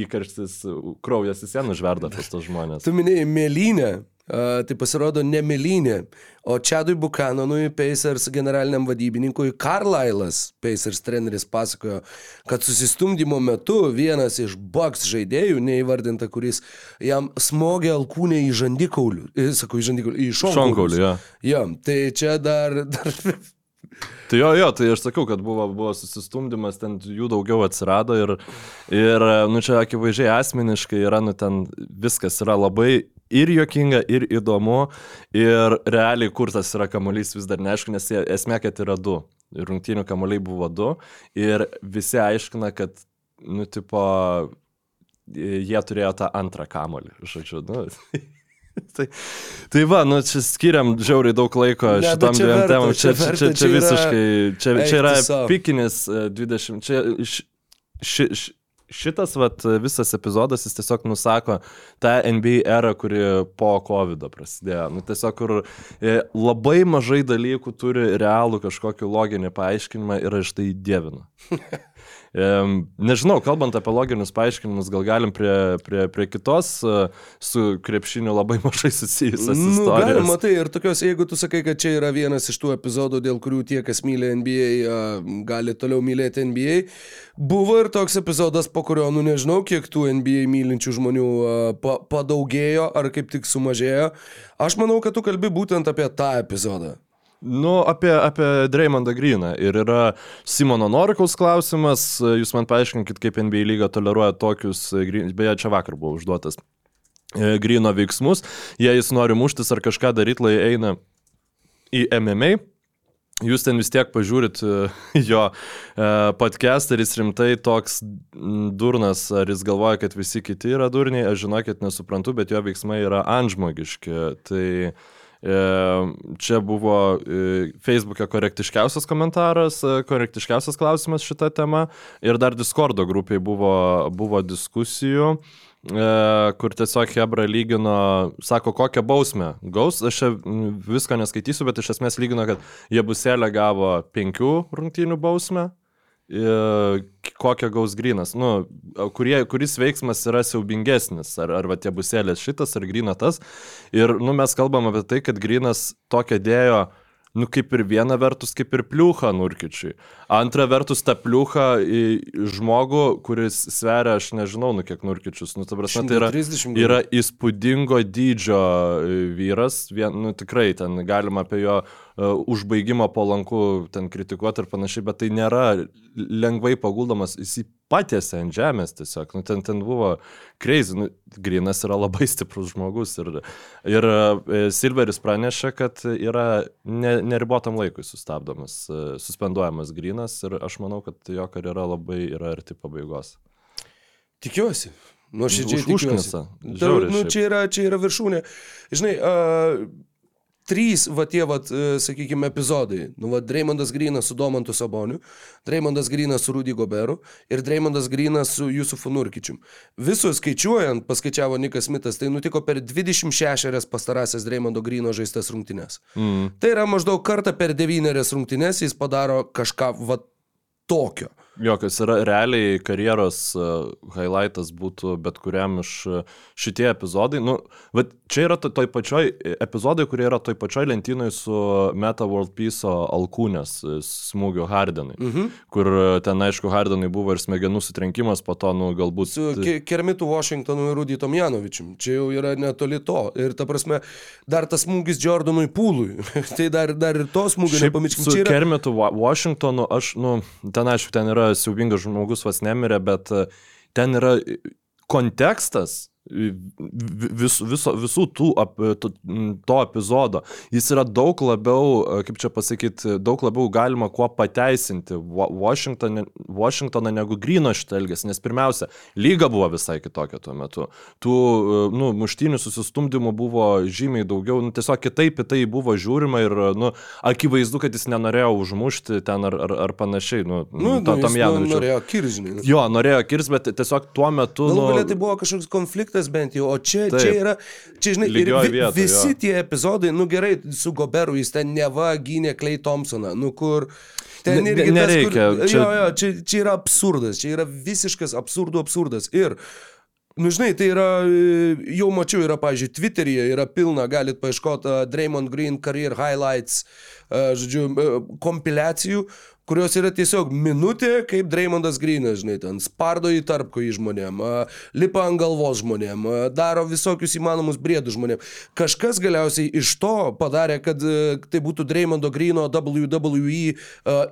įkarštis, kraujas vis vien užverda pas tos žmonės. Tu minėjai mėlynę. Uh, tai pasirodo ne mėlynė, o Čadui Bukanonui, Pacers generaliniam vadybininkui, Carlylas, Pacers treneris, pasakojo, kad susistumdymo metu vienas iš Bucks žaidėjų, neįvardinta, kuris jam smogė alkūnę į žandikaulių, sakau, į žandikaulių, į. Šonkaulių, jo. Jo, tai čia dar, dar Tai jo, jo, tai aš sakiau, kad buvo, buvo susistumdymas, ten jų daugiau atsirado ir, ir nu čia akivaizdžiai asmeniškai yra, nu ten viskas yra labai ir jokinga, ir įdomu, ir realiai kur tas yra kamuolys vis dar neaišku, nes esmė, kad yra du. Ir rungtynių kamuoliai buvo du ir visi aiškina, kad, nu, tipo, jie turėjo tą antrą kamuolį, žodžiu, nu. Tai, tai va, nu čia skiriam žiauriai daug laiko Ne, šitam dviem temam. čia Čia, čia, čia, visiškai, čia, čia yra pikinis e, 20. Čia š, ši, ši, šitas vat, visas epizodas jis tiesiog nusako tą NBA erą, kuri po COVID prasidėjo. Nu, tiesiog, kur e, labai mažai dalykų turi realų kažkokį loginį paaiškinimą ir aš tai dievinu. Nežinau, kalbant apie loginius paaiškinimus, gal galim prie, prie, prie kitos e, su krepšiniu labai mažai susijusios Nu, istorijos. galima tai ir tokios, jeigu tu sakai, kad čia yra vienas iš tų epizodų, dėl kurių tie, kas myli NBA, a, gali toliau mylėti NBA. Buvo ir toks epizodas, po kurio, nu nežinau, kiek tų NBA mylinčių žmonių a, pa, padaugėjo ar kaip tik sumažėjo. Aš manau, kad tu kalbi būtent apie tą epizodą. Nu, apie, apie Dreymondą Greeną. Ir yra Simono Norikaus klausimas. Jūs man paaiškinkit, kaip NBA lyga toleruoja tokius, e, beje, čia vakar buvo užduotas, e, Greeno veiksmus. Jei jis nori muštis ar kažką daryti, lai eina į MMA. Jūs ten vis tiek pažiūrit e, jo podcast, ar jis rimtai toks mm, durnas, ar jis galvoja, kad visi kiti yra durniai, aš žinokit nesuprantu, bet jo veiksmai yra antžmogiški. Tai e, čia buvo e, Facebook'e korektiškiausias komentaras, e, korektiškiausias klausimas šitą temą ir dar Discordo grupiai buvo, buvo diskusijų. E, kur tiesiog Hebra lygino, sako, kokią bausmę gaus. Aš čia visko neskaitysiu, bet iš esmės lygino, kad jie buselė gavo penkių rungtynių bausmę. E, Kokią gaus grinas. Nu, kurie, kuris veiksmas yra siaubingesnis. Ar, ar va tie buselės šitas, ar grina tas. Ir nu, mes kalbam apie tai, kad grinas tokia dėjo Nu, kaip ir viena vertus, kaip ir pliucha Nurkičiui. Antra vertus, ta pliucha į žmogų, kuris sveria, aš nežinau, nu kiek Nurkičius. Nu, ta prasme, tai yra, 130 gal. yra įspūdingo dydžio e, vyras. Vien, nu, tikrai, ten galima apie jo užbaigimą po lanku ten kritikuoti ir panašiai, bet tai nėra lengvai paguldomas. Jis patiesė ant žemės tiesiog. Nu, ten, ten buvo crazy. Nu, Grinas yra labai stiprus žmogus. Ir, ir e, Silveris pranešė, kad yra ne, neribotam laikui sustabdomas, e, suspenduojamas Grinas ir aš manau, kad jo karjera labai yra arti pabaigos. Tikiuosi. Nuoširdžiai užknisa. Nu, čia, yra, čia yra viršūnė. Žinai, uh, trys, va tie, va, uh, sakykime, epizodai. Nu, va, Dreymondas Grinas su Domantu Saboniu, Dreymondas Grinas su Rudy Goberu ir Dreymondas Grinas su Jusufu Nurkičium. Visus skaičiuojant, paskaičiavo Nikas Smithas, tai nutiko per 26 pastarąsias Dreymondo Grino žaistas rungtynes. Mm. Tai yra maždaug kartą per devynerias rungtynes jis padaro kažką va tokio. Jokas yra realiai karjeros uh, highlightas būtų bet kuriam iš uh, šitie epizodai. Nu, bet čia yra to- toj pačioj epizodai, kurie yra toj pačioj lentynoj su Meta World Peace alkūnės smūgio Hardenui. Mhm. Kur ten, aišku, Hardenui buvo ir smegenų sutrenkimas, po to, nu, galbūt... Su Ke- Kermitu Washingtonu ir Rudy Tomjanovičium. Čia jau yra netoli to. Ir ta prasme, dar tas smūgis Jordanui Pūlui. tai dar, dar ir to smūgio Šiaip nepamirškim. su yra... Kermitu Wa- Washingtonu, aš, nu, ten aišku, ten yra siaubingas žmogus, vas nemirė, bet e, ten yra e, kontekstas vis, viso, visų tų ap, to, to epizodo. Jis yra daug labiau, e, kaip čia pasakyti, daug labiau galima kuo pateisinti Wa- Washingtoną, Washingtoną negu Grino šitą elgesį, nes pirmiausia, lyga buvo visai kitokia tuo metu. Tų, e, nu, muštinių susistumdymų buvo žymiai daugiau, nu, tiesiog kitaip į tai buvo žiūrima ir, nu, akivaizdu, kad jis nenorėjo užmušti ten ar, ar, ar panašiai, nu, Nu, to, nu, tam nu, Janovičiui. norėjo kiržinį. Jo, norėjo kirs, bet tiesiog tuo metu... Nu, galia tai buvo kažkoks konfliktas bent jau, o čia, Taip. čia yra, čia žinai, ir Lygioj vi, vietoj, visi jo. tie epizodai, nu gerai, su Goberu jis ten neva gynė Clay Thompsoną, nu kur... Ten irgi ne- tas, nereikia, Kur, čia- Jo, jo, čia, čia yra absurdas, čia yra visiškas absurdų absurdas. Ir Nu, žinai, tai yra, jau mačiau, yra, pažiūrėjau, Twitteryje yra pilna, galit paieškoti uh, Draymond Green Career Highlights, uh, žodžiu, uh, kompiliacijų, kurios yra tiesiog minutė, kaip Draymondas Greenas, žinai, ten spardo į tarpko į žmonėm, lipa ant galvos žmonėm, daro visokius įmanomus briedus žmonėm. Kažkas galiausiai iš to padarė, kad uh, tai būtų Draymondo Greeno WWE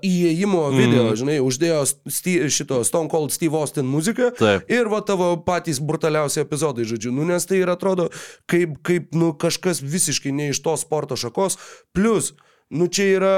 įėjimo video, mm. žinai, uždėjo sti, šito Stone Cold Steve Austin muziką Taip. ir va tavo patys brutaliausi epizodai, žodžiu, nu nes tai ir atrodo kaip, kaip nu, kažkas visiškai ne iš to sporto šakos, plus, nu čia yra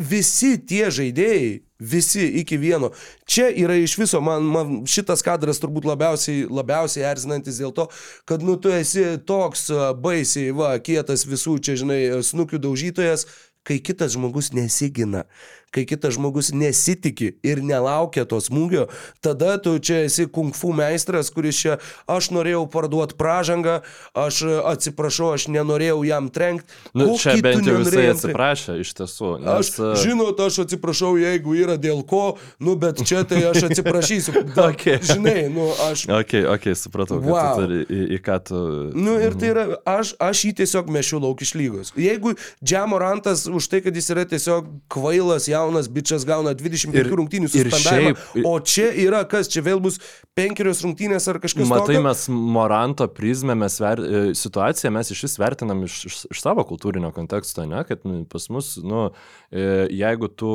visi tie žaidėjai, visi iki vieno. Čia yra iš viso, man, man šitas kadras turbūt labiausiai, labiausiai erzinantis dėl to, kad nu tu esi toks baisiai, va, kietas visų čia, žinai, snukių daužytojas, kai kitas žmogus nesigina, kai kitas žmogus nesitiki ir nelaukia to smūgio, tada tu čia esi kung fu meistras, kuris čia, aš norėjau parduoti pražangą, aš a, atsiprašau, aš nenorėjau jam trenkti. Nu, čia bent jau jisai atsiprašė iš tiesų. Nes, Aš, e, žinot, aš atsiprašau, jeigu yra dėl ko, nu, bet čia tai aš atsiprašysiu. Da, Okay. Žinai, nu, aš... Ok, ok, supratau, Wow. wow. tu turi į, į ką tu... Nu ir tai yra, aš, aš jį tiesiog mešiu lauk iš lygos. Jeigu Džiamorantas už tai, kad jis yra tiesiog kvailas, jam jaunas bičias gauna 25 Ir- rungtynių suspendavimą, šiaip- o čia yra kas, čia vėl bus penkerios rungtynės ar kažkas Matai, tokio? mes Moranto prizmę, mes ver, e, situaciją mes iš vis vertinam iš, iš, iš savo kultūrinio konteksto, ne, kad nu, pas mus, nu, e, jeigu tu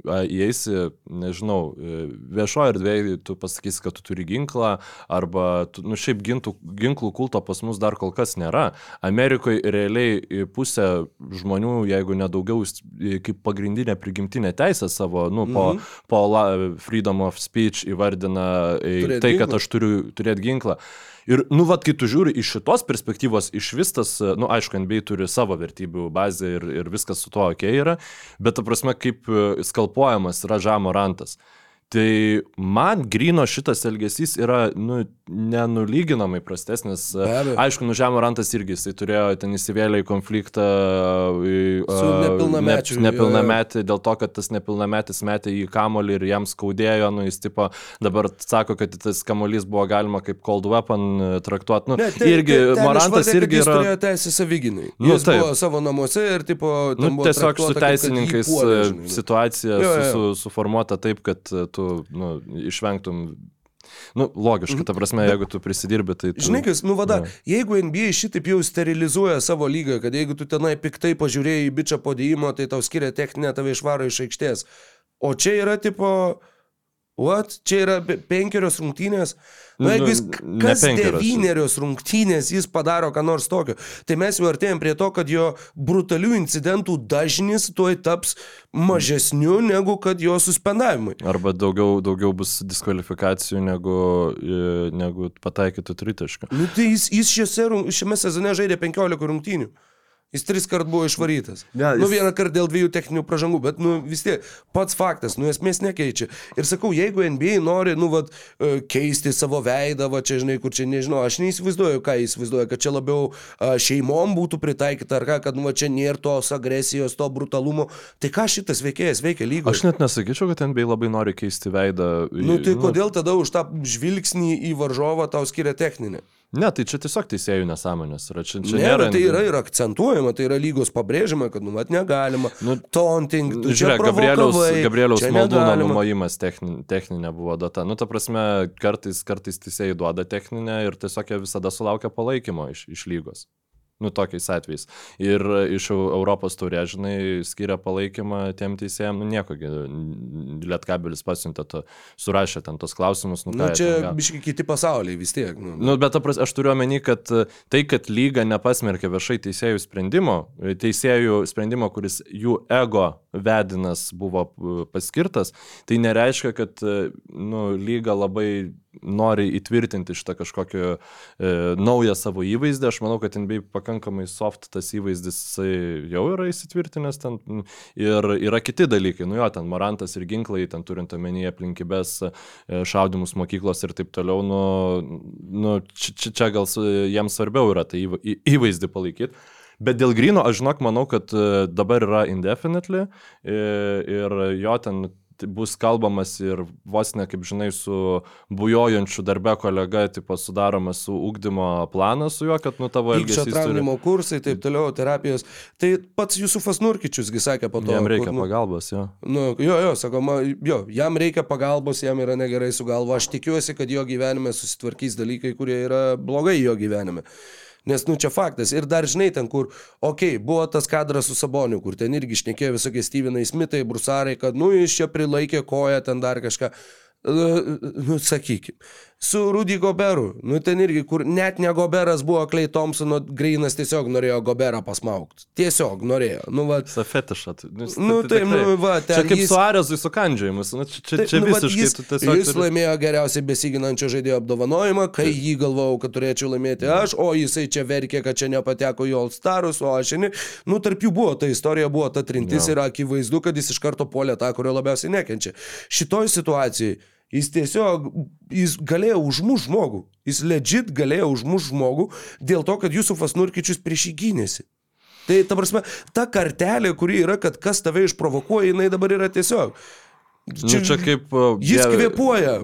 įeisi, nežinau, e, viešoje erdvėje, tu pasakysi, kad tu turi ginklą, arba, tu, nu, šiaip gintų, ginklų kulto pas mus dar kol kas nėra. Amerikoje realiai pusė žmonių, jeigu nedaugiau, kaip pagrindinė prigimtinė teisė savo, nu, po, Mhm. po la, freedom of speech įvardina e, Turėt tai, kad ginklą. aš turiu turėti ginklą. Ir, nu, vad, kai tu žiūri iš šitos perspektyvos, iš vis tas, nu, aišku, NBA turi savo vertybių bazę ir, ir viskas su tuo ok yra, bet, ta prasme, kaip e, skalpuojamas yra žamo rantas. Tai man grino šitas elgesys yra, nu, nenulyginamai prastesnis. Aišku, nu, žemo rantas irgi, jisai turėjo ten įsivėlę į konfliktą Su nepilnamečiu, Ne, nepilnametį, dėl to, kad tas nepilnametis metė į kamolį ir jam skaudėjo, nu, jis tipo dabar sako, kad tas kamolys buvo galima kaip cold weapon e, traktuoti. Nu, Ne, tai- irgi tai ten Morantas išvardė, irgi jis yra... turėjo teisę saviginai. Nu, jis taip. buvo savo namuose ir tipo, Nu, tiesiog su teisininkais puolė, e, nu. situacija Jo, su, jo. su, suformuota taip, kad e, tu nu, išvengtum. Nu, logiška, ta prasme, jeigu tu prisidirbi, tai... Tu, Žinai, kas, nu vada, Jo. jeigu NBA šitaip jau sterilizuoja savo lygą, kad jeigu tu tenai piktai pažiūrėjai į bičią podėjimo, tai tau skiria techninę, tave išvaro iš aikštės. O čia yra tipo, what? Čia yra pe- penkerios rungtynės. Na, Nu, jeigu jis ne kas devynerios rungtynės jis padaro ką nors tokio, tai mes jau artėjom prie to, kad jo brutalių incidentų dažnis tuoj taps mažesniu negu kad jo suspendavimai. Arba daugiau, daugiau bus diskvalifikacijų negu, e, negu pataikytų tritaškų. Nu, tai jis, jis šiose, šiame sezone žaidė 15 rungtynių. Jis tris kart buvo išvarytas. Ne, Nu, jis- vieną kartą dėl dviejų techninių pražangų, bet, nu, vis tiek, pats faktas, nu, esmės nekeičia. Ir sakau, jeigu NBA nori, nu, vat, e, keisti savo veidą, va, čia, žinai, kur čia, nežinau, aš neįsivaizduoju, ką jis įsivaizduoja, kad čia labiau a, šeimom būtų pritaikyta, ar ką, kad, nu, va, čia nėra tos agresijos, to brutalumo. Tai ką šitas veikėjas veikia lygoje? Aš net nesakyčiau, kad NBA labai nori keisti veidą. Nu, tai kodėl tada už tą žvilgsnį į varžovą tau skiria techninę? Ne, tai čia tiesiog teisėjų nesąmonės. Yra. Čia, čia Ne, nėra. tai yra ir akcentuojama, tai yra lygos pabrėžiama, kad nu, mat negalima. Nu, Taunting, tu Žiūrėk, Gabrieliaus, Gabrieliaus maldūno numojimas techni, techninė buvo data. Nu, ta prasme, kartais, kartais teisėjai duoda techninę ir tiesiog jie visada sulaukia palaikymo iš, iš lygos. Nu, tokiais atvejais. Ir iš Eu- Europos taurė, žinai, skiria palaikymą tiem teisėjams, nu, nieko, Lietkabelis pasiuntė, to, surašė ten tos klausimus. Nu, Nu, ką čia ten biški kiti pasauliai vis tiek. Nu. Nu, bet ta prasme, aš turiu omeny, kad tai, kad lyga nepasmerkė viešai teisėjų sprendimo, teisėjų sprendimo, kuris jų ego vedinas buvo paskirtas, tai nereiškia, kad nu, lyga labai nori įtvirtinti šitą kažkokį e, naują savo įvaizdį. Aš manau, kad NBA pakankamai soft tas įvaizdis jau yra įsitvirtinęs ten. Ir yra kiti dalykai, nu jo, ten Morantas ir ginklai, ten turint omenyje aplinkybės, e, šaudimus mokyklos ir taip toliau, nu, nu čia, čia, čia gal jiems svarbiau yra tai įva- į- įvaizdį palaikyti. Bet dėl Grino aš žinok, manau, kad e, dabar yra indefinitely e, ir jo ten bus kalbamas ir vos ne, kaip žinai, su bujojančiu darbe kolega, tipo, sudaromas su ugdymo planas su juo, kad, nu, tavo elgesys turi... tramdymo kursai, taip toliau, terapijos. Tai pats Jusufas Nurkičiusgi sakė po to. Jam reikia kur, nu, pagalbos, jo. Nu, jo, jo, sakoma, jo, jam reikia pagalbos, jam yra negerai su galva. Aš tikiuosi, kad jo gyvenime susitvarkys dalykai, kurie yra blogai jo gyvenime. Nes, nu, čia faktas. Ir dar žinai ten, kur, okei, okay, buvo tas kadras su Saboniu, kur ten irgi šnekėjo visokie Stevenai Smithai, Brusarai, kad, nu, jis čia prilaikė koją, ten dar kažką. Nu, nu sakykim. Su Rudy Goberu, nu ten irgi, kur net ne Goberas buvo, Klei Thompsono Greinas tiesiog norėjo Goberą pasmaukti. Tiesiog norėjo. Nu, va, Safetišą. Nu, Nu, taip, nu, va, čia ten kaip jis- su Arezui su kandžiojimus. Nu, čia čia, Taip, čia nu, visiškai jis, tu tiesiog... jis turi- laimėjo geriausiai besiginančio žaidėjo apdovanojimą, kai jį galvojau, kad turėčiau laimėti aš, o jisai čia verkė, kad čia nepateko į All Starus, o aš ne. Nu, tarp jų buvo ta istorija, buvo ta trintis Jo. ir akivaizdu, kad jis iš karto puolė tą, kurio labiausiai nekenčia. Šitoj situacijai jis tiesiog, jis galėjo užmuš žmogų, jis legit galėjo užmuš žmogų dėl to, kad Jusufas Nurkičius prieš jį gynėsi. Tai, ta prasme, ta kartelė, kuri yra, kad kas tave išprovokuoja, jinai dabar yra tiesiog. Nu, čia kaip... uh, Jis Dieve- kvėpuoja.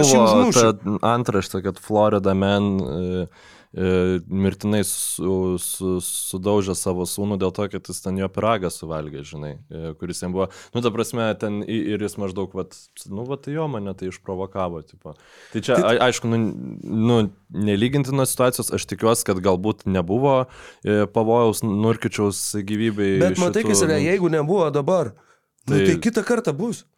Aš užmušiu. ta antraštė, kad Florida Man e, e, mirtinai su, su, sudaužė savo sūnų dėl to, kad jis ten jo piragą suvalgė, žinai, e, kuris jam buvo, nu, ta prasme, ten ir jis maždaug, vat, nu, va, tai jo mane tai išprovokavo, tipo. Tai čia, a, aišku, nu, nu, nelygintinos situacijos, aš tikiuosi, kad galbūt nebuvo e, pavojaus Nurkičiaus gyvybei. Bet matai, kas yra, nu, jeigu nebuvo dabar, tai, nu, Tai- tai kitą kartą bus.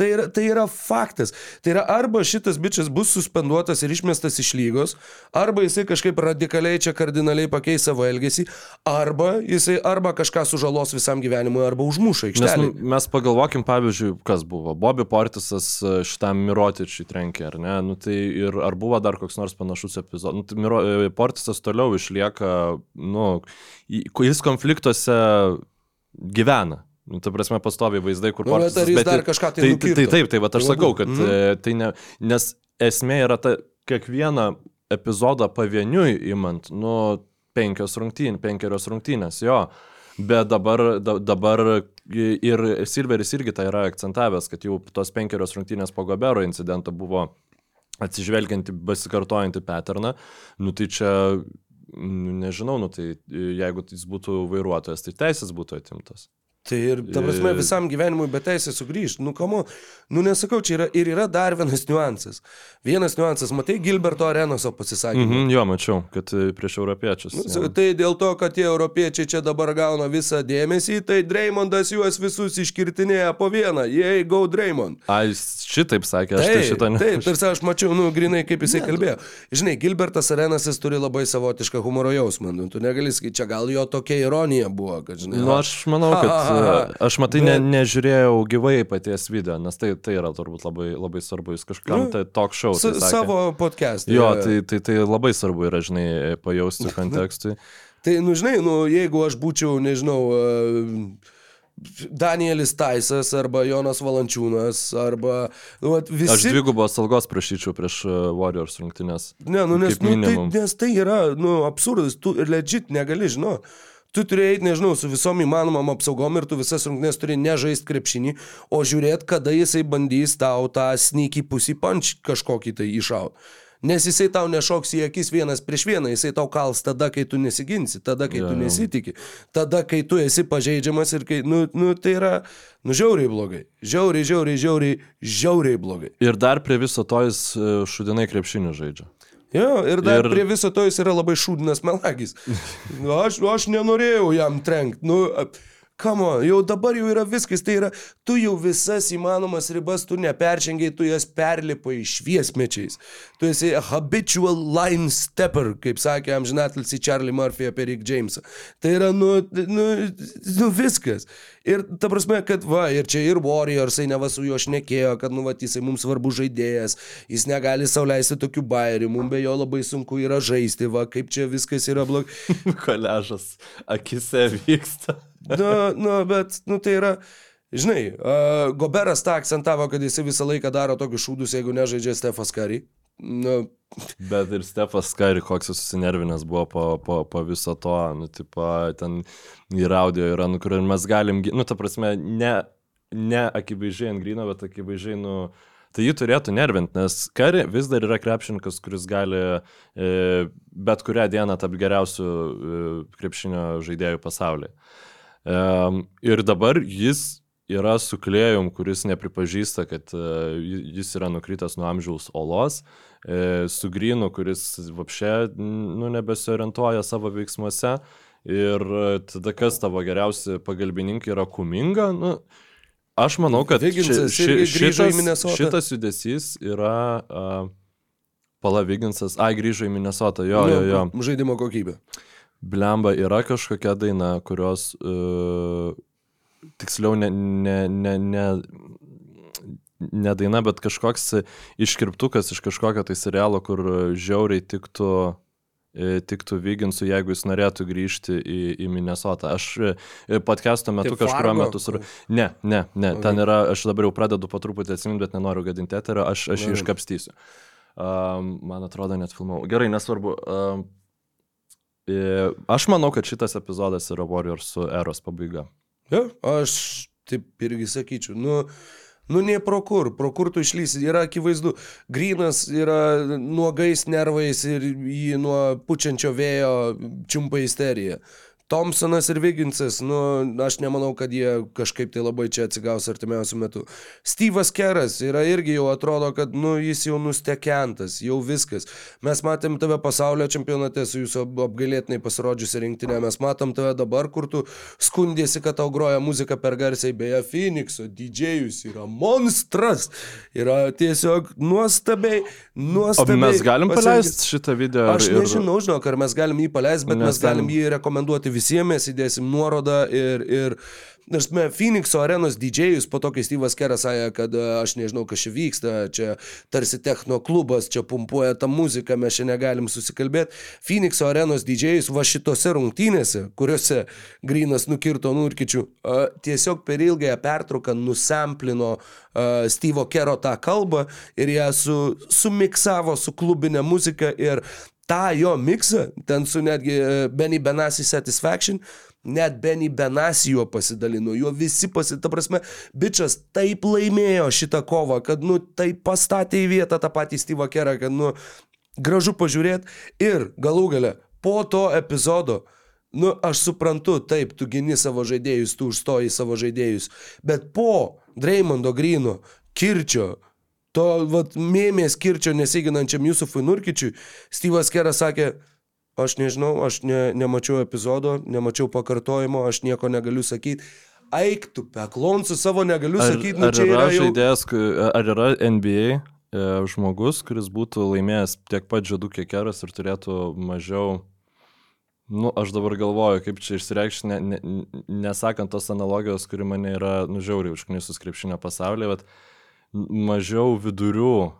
Tai yra, tai yra faktas. Tai yra arba šitas bičias bus suspenduotas ir išmestas iš lygos, arba jisai kažkaip radikaliai čia kardinaliai pakeis savo elgesį, arba jisai arba kažką sužalos visam gyvenimui, arba užmuša Nes nu, aikštelį. mes pagalvokim, pavyzdžiui, kas buvo. Bobby Portisas e, šitam Mirotičiui trenkė, ar ne? Nu, tai ir ar buvo dar koks nors panašus epizodas. Nu, tai Miro, e, Portisas toliau išlieka, nu, jis konfliktuose gyvena. Nu, ta prasme, pastoviai vaizdai, kur Nu, bet ar jis dar kažką tai tai, tai, nukirto? tai taip, tai va, aš Tai sakau, kad e, tai ne, nes esmė yra ta, kiekvieną epizodą pavieniui imant, nu, penkios rungtynės, penkerios rungtynės, jo. Bet dabar, da, dabar ir Silveris irgi tai yra akcentavęs, kad jau tos penkerios rungtynės po Gobero incidento buvo atsižvelgianti, besikartojantį paterną, nu tai čia, nu, nežinau, nu tai jeigu jis būtų vairuotojas, tai teisės būtų atimtas. Tai ir, ta prasme, visam gyvenimui be teisės sugrįžti. Nu, kamo, nu nesakau, čia yra ir yra dar vienas niuansas. Vienas niuansas, matai Gilberto Arenoso pasisakymą. Mhm, jo, mačiau, kad e, prieš europiečius. Nu, Tai dėl to, kad tie europiečiai čia dabar gauna visą dėmesį, tai Dreymondas juos visus iškirtinėja po vieną. Jei go Dreymond. A, jis šitaip sakė, aš tai šitą ne. Taip, tarsi aš mačiau, nu, grinai, kaip jisai kalbėjo. Žinai, Gilbertas Arenasas turi labai savotišką humoro jausmą. Nu, tu negali sakyti, čia gal jo tokia ironija buvo, kad, žinai. Nu, aš manau, kad Ha, ha, ha. e, aš matai, ne, Bet- nežiūrėjau gyvai paties video, nes tai, tai yra turbūt labai, labai svarbu, jis kažkam Nu, tai talk show. Tai sakė. savo podcast'ą. Jo, tai, tai, tai labai svarbu yra, žinai, pajausti kontekstui. Tai, nu, žinai, nu, jeigu aš būčiau, nežinau, uh, Danielis Taisas arba Jonas Valančiūnas arba nu, vat visi. Aš dvigubos algos prašyčiau prieš e, Warriors rungtynės. Ne, nu, nes, nu, tai, minimum. nes tai yra nu, absurdas, tu legit negali žinoti. Tu turi eiti, nežinau, su visom įmanomam apsaugom ir tu visas rungtynės turi nežaisti krepšinį, o žiūrėti, kada jisai bandys tau tą sneaky pussy punch kažkokį tai iššaut. Nes jisai tau nešoks į akis vienas prieš vieną, jisai tau kals tada, kai tu nesiginsi, tada, kai Jo, tu jo. nesitiki, tada, kai tu esi pažeidžiamas ir kai, nu, nu tai yra, nu, žiauriai blogai. Žiauriai, žiauriai, žiauriai, žiauriai blogai. Ir dar prie viso to jis e, šudinai krepšinių žaidžia. Jo, ir dar Ir- prie viso to jis yra labai šūdinas melagis. Nu, Aš, aš nenorėjau jam trenkti. Nu, kamo, jau dabar jau yra viskas. Tai yra, tu jau visas įmanomas ribas, tu neperžengiai, tu jas perlipai šviesmečiais. Tu esi habitual line stepper, kaip sakė amžinatilsi Charlie Murphy apie Rick Jamesą. Tai yra, nu, nu, nu viskas. Ir ta prasme, kad va, ir čia ir Warriorsai neva su juo šnekėjo, kad, nu, va, jisai mums svarbus žaidėjas, jis negali sauliaisti tokių bairių, mums be jo labai sunku yra žaisti, va, kaip čia viskas yra blogai. Koležas akise vyksta. Nu, nu, bet, nu, tai yra, žinai, uh, Goberas tą akcentavo, kad jisai visą laiką daro tokius šūdus, jeigu nežaidžia Stefas Kari. Nu, Bet ir Stefas Skari, koks jis susinervinęs buvo po, po, po viso to, nu, tipo, ten ir audio yra, nu, kur mes galim, nu, ta prasme, ne, ne akivaizdžiai ant grino, bet akivaizdžiai, nu, tai jį turėtų nervinti, nes Kari vis dar yra krepšininkas, kuris gali e, bet kurią dieną tapti geriausiu e, krepšinio žaidėjų pasaulyje. Ir dabar jis yra su klėjum, kuris nepripažįsta, kad e, ji- jis yra nukritęs nuo amžiaus olos, e, su grinu, kuris vapšė, nu, nebesiorientuoja savo veiksmuose. Ir e, tada kas tavo geriausi pagalbininkai yra kuminga, nu, aš manau, kad ši, ši, šitas, šitas judesys yra uh, Palaviginsas, ai grįžo į Minnesotą, jo, jo, jo. nu, Žaidimo kokybė. Blemba yra kažkokia daina, kurios uh, tiksliau ne, ne, ne, ne, ne daina, bet kažkoks iškirptukas iš kažkokio tai serialo, kur žiauriai tiktų, e, tiktų Vyginsų, jeigu jis norėtų grįžti į, į Minnesotą. Aš e, podcast'o metu Tai kažkurio metu sur... Ne, ne, ne, Ok. ten yra, aš dabar jau pradedu po truputį atsiminti, bet nenoriu gadinti eterio, aš, aš jį iškapstysiu. Um, man atrodo, net filmavau. Gerai, nesvarbu. Um, aš manau, kad šitas epizodas yra Warriors su eros pabaiga. Ja, aš taip irgi sakyčiau. Nu, Nu, ne pro kur, pro kur tu išlysi, yra akivaizdu. Grinas yra nuogais nervais ir jį nuo pučiančio vėjo čiumpa isteriją. Thompsonas ir Viginsas, nu, aš nemanau, kad jie kažkaip tai labai čia atsigaus artimiausių metų. Steve'as Keras yra irgi jau atrodo, kad, nu, jis jau nustekentas, jau viskas. Mes matėm tave pasaulio čempionate su jūsų apgailėtinai pasirodžiusi rinktinė, mes matom tave dabar, kur tu skundėsi, kad tau groja muzika per garsiai, beje, Phoenix'o didžėjus yra monstras, yra tiesiog nuostabiai, O nuostabiai. mes galim paleisti šitą video? Aš ir- nežinau, žinok, ar mes galim jį paleisti, bet mes galim jį rekomenduoti visiems, mes įdėsim nuorodą ir... ir Nors me, Phoenix'o arenos didžėjus, po to, kai Steve'as Keras sakė, kad e, aš nežinau, kas čia vyksta, čia tarsi techno klubas, čia pumpuoja tą muziką, mes čia negalim susikalbėti. Phoenix'o arenos didžėjus va šitose rungtynėse, kuriuose Grinas nukirto nurkičių, e, tiesiog per ilgąją pertrauką nusamplino e, Steve'o Kero tą kalbą ir ją su, sumiksavo su klubinė muzika ir tą jo miksą, ten su netgi e, Benny Benassi Satisfaction, net Benny Benassi juo pasidalino, juo visi pasidalino, ta prasme, bičias taip laimėjo šitą kovą, kad, nu, taip pastatė į vietą tą patį Steve'ą Kerą, kad, nu, gražu pažiūrėti ir galų gale po to epizodo, nu, aš suprantu, taip, tu gini savo žaidėjus, tu užstoji savo žaidėjus, bet po Dreymondo Grino, Kirčio, to vat, mėmės kirčio nesiginančiam Jusufui Nurkičiui, Steve'as Keras sakė, aš nežinau, aš ne, nemačiau epizodo, nemačiau pakartojimo, aš nieko negaliu sakyti. Eik tu, peklonsu savo negaliu Ar, sakyti, nu ar čia yra yra jau... žaidėjas, ku- ar yra NBA e, žmogus, kuris būtų laimėjęs tiek pat žiedų kiek keras ir turėtų mažiau, nu, aš dabar galvoju, kaip čia išsireikšti, ne, ne, nesakant tos analogijos, kuri mane yra nužiauriai užknisus krepšinio pasaulyje, bet mažiau vidurių,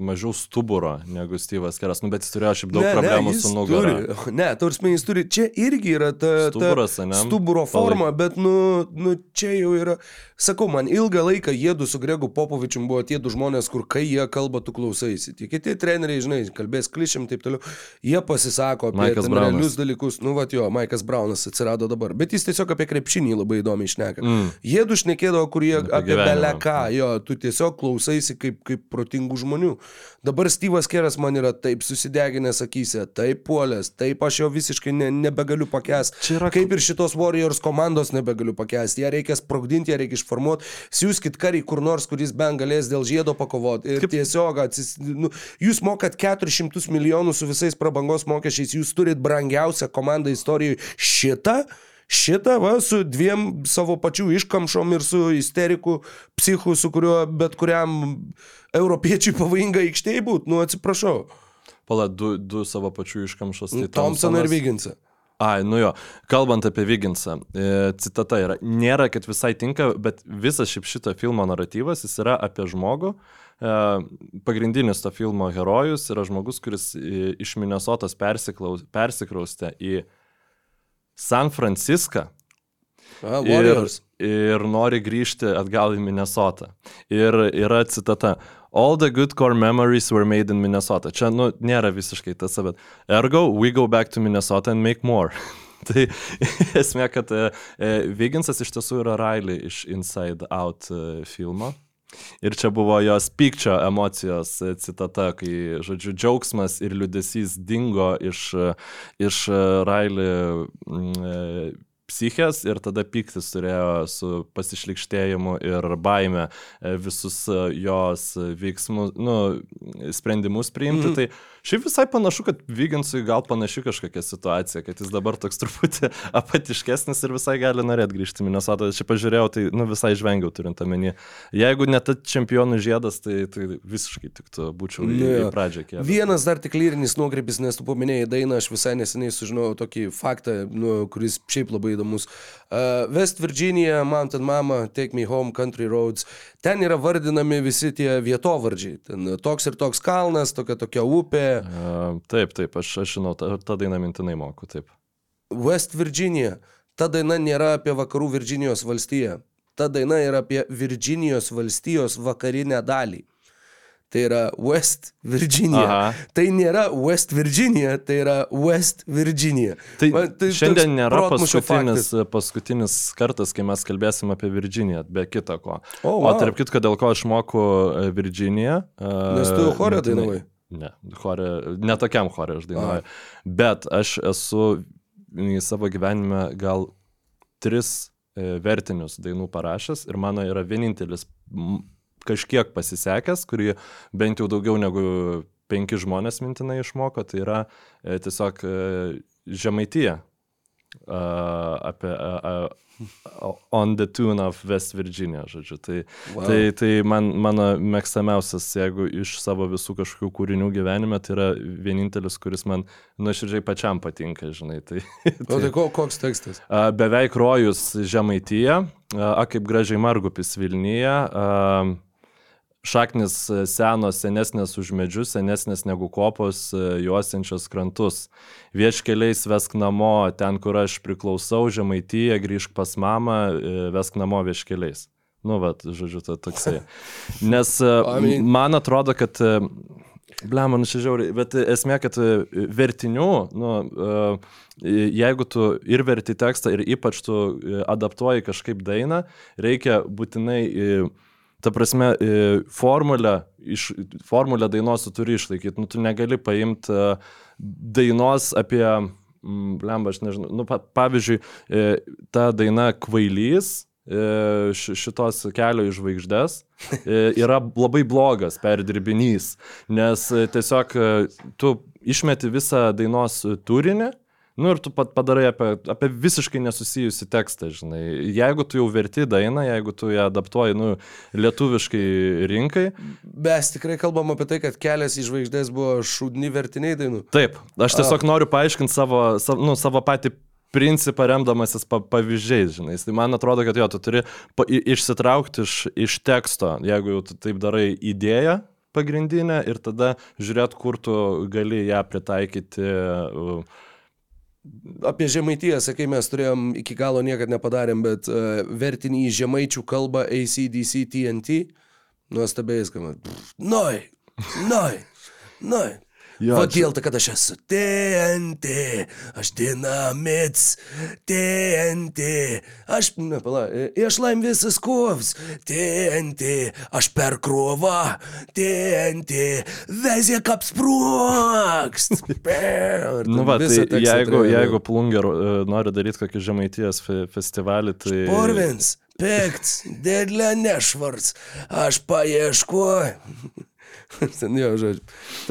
mažiau stuburo negu Steve'as Keras, nu, bet jis turėjo šiaip daug Ne, ne, problemų jis su nugara. Turi, ne, tarsme, jis turi, čia irgi yra ta, Stuburas, ta ane? stuburo forma, bet, nu, nu, čia jau yra, sakau, man ilgą laiką jėdu su Gregu Popovičium buvo tie du žmonės, kur kai jie kalba, tu klausaisi. Tie kiti treneriai, žinai, kalbės klišiam, taip toliau, jie pasisako apie realius dalykus. Nu, va, jo, Maikas Braunas atsirado dabar, bet jis tiesiog apie krepšinį labai įdomiai išneka. Mm. Jėdu šnekėdavo, kur jie Apie apie beleką, jo, tu tiesiog klausaisi kaip, kaip protingų žmonių. Dabar Steve'as Keras man yra taip susideginęs akise, taip puolęs, taip aš jo visiškai ne, nebegaliu pakęsti. Čia yra- Kaip ir šitos Warriors komandos nebegaliu pakęsti. Ją reikia sprogdinti, ją reikia išformuoti. Siūskit karį kur nors, kuris bent galės dėl žiedo pakovoti. Ir Kaip- tiesiog, atsis, nu, jūs mokat 400 milijonų su visais prabangos mokesčiais, jūs turit brangiausią komandą istorijoje. Šitą? Šitą, va, su dviem savo pačių iškamšom ir su isteriku, psichu, su kuriuo bet kuriam europiečiui pavojinga aikštėje būtų, nu atsiprašau. Pala, du, du savo pačių iškamšos. Tai Thompsoną ir Viginsą. Ai, nu jo, kalbant apie Viginsą, e, citata yra, nėra, kad visai tinka, bet visas šiaip šito filmo naratyvas, jis yra apie žmogų. E, pagrindinis to filmo herojus yra žmogus, kuris e, iš Minnesotos persiklaus- persikraustė į San Franciską A, ir, ir nori grįžti atgal į Minnesotą. Ir yra citata. All the good core memories were made in Minnesota. Čia, nu, nėra visiškai tas, bet ergo, we go back to Minnesota and make more. tai esmė, kad e, e, Viginsas iš tiesų yra Riley iš Inside Out e, filmo. Ir čia buvo jos pykčio emocijos e, citata, kai, žodžiu, džiaugsmas ir liudesys dingo iš, e, iš e, Riley mm, psichės ir tada piktis turėjo su pasišlikštėjimu ir baime visus jos veiksmus, nu, sprendimus priimti. Mm. Tai šiaip visai panašu, kad Vyginsui gal panaši kažkokia situacija, kad jis dabar toks truputį apatiškesnis ir visai gali norėti grįžti į Minnesotą. Čia pažiūrėjau, tai nu, visai žvengiau turint omeny. Jeigu net čempionų žiedas, tai, tai visiškai tiktų būčiau į, Nu į pradžią kėlęs. Vienas dar tik lyrinis nuokrypis, nes tu paminėjai dainą, aš visai neseniai sužinojau tokį faktą, nu, kuris šiaip labai įdomus. Uh, West Virginia, Mountain Mama, Take Me Home, Country Roads. Ten yra vardinami visi tie vietovardžiai. Ten toks ir toks kalnas, tokia tokia upė. Uh, taip, taip, aš, aš žinau, tą, tą dainą mintinai moku, taip. West Virginia. Ta daina nėra apie vakarų Virginijos valstiją. Ta daina yra apie Virginijos valstijos vakarinę dalį. tai yra West Virginia. Aha. Tai nėra West Virginia, tai yra West Virginia. Tai, Man tai šiandien nėra paskutinis, paskutinis kartas, kai mes kalbėsim apie Virginiją, be kita ko. O, O wow. tarp kitko, dėl ko aš moku e, Virginiją. e, Nes tu chore mintinai- dainavai. Ne, chore, netokiam chore aš dainuoju. Bet aš esu į savo gyvenime gal tris e, vertinius dainų parašęs ir mano yra vienintelis kažkiek pasisekęs, kurį bent jau daugiau negu penki žmonės mintinai išmoko, tai yra e, tiesiog e, žemaityje. Uh, apie uh, uh, On the Tune of West Virginia, žodžiu. Tai, Wow. tai, tai man, mano mėgstamiausias, jeigu iš savo visų kažkokių kūrinių gyvenime, tai yra vienintelis, kuris man nuoširdžiai pačiam patinka, žinai. Tai, O tai ko, koks tekstas? A, Beveik rojus Žemaityje, a, a kaip gražiai Margupis Vilnyje, a, šaknis a, senos, senesnės už medžius, senesnės negu kopos, a, juosiančios krantus. Vieškeliais vesk namo, ten, kur aš priklausau, Žemaityje, grįžk pas mamą, a, vesk namo vieškeliais. Nu, vat, žodžiu, tai toksai. Nes man atrodo, kad Ble, man šiauriai, bet esmė, kad e, vertinių, nu, e, jeigu tu ir verti tekstą, ir ypač tu e, adaptuoji kažkaip dainą, reikia būtinai, e, ta prasme, e, formulę, iš, formulę dainos tu turi išlaikyti. Nu, tu negali paimti e, dainos apie, mm, blemba, aš nežinau, nu, pa, pavyzdžiui, e, ta daina Kvailys, ši- šitos kelio į žvaigždės yra labai blogas perdirbinys, nes tiesiog tu išmeti visą dainos turinį. Nu ir tu pat padarai apie, apie visiškai nesusijusi tekstą, žinai. Jeigu tu jau verti dainą, jeigu tu ją adaptuoji, nu, lietuviškai rinkai, Mes tikrai kalbam apie tai, kad kelias į žvaigždės buvo šūdni vertiniai dainų. Taip, aš tiesiog noriu paaiškinti savo, savo, nu, savo patį principą remdamasis pa, pavyzdžiais, žinai. Tai man atrodo, kad jo, tu turi pa, išsitraukti iš, iš teksto, jeigu jau taip darai idėją pagrindinę ir tada žiūrėt, kur tu gali ją pritaikyti. uh, Apie žemaitiją, sakai, mes turėjom iki galo niekada nepadarėm, bet uh, vertinį į žemaičių kalbą ACDC TNT. Nuostabiai skamba. Noi, noi, noi. Jo, Kodėl tai, kad aš esu TNT, aš dinamits, TNT, aš, ne, pala, aš laim visas kovs, TNT, aš per krovą, TNT, vezė kaip sprokst. Nu, va, tai jeigu, jeigu plunger nori daryti kokį žemaitijos fe, festivalį, tai... Porvins, pikts, dėlė nešvarts, aš paieškoju. ten jo, žodžiu.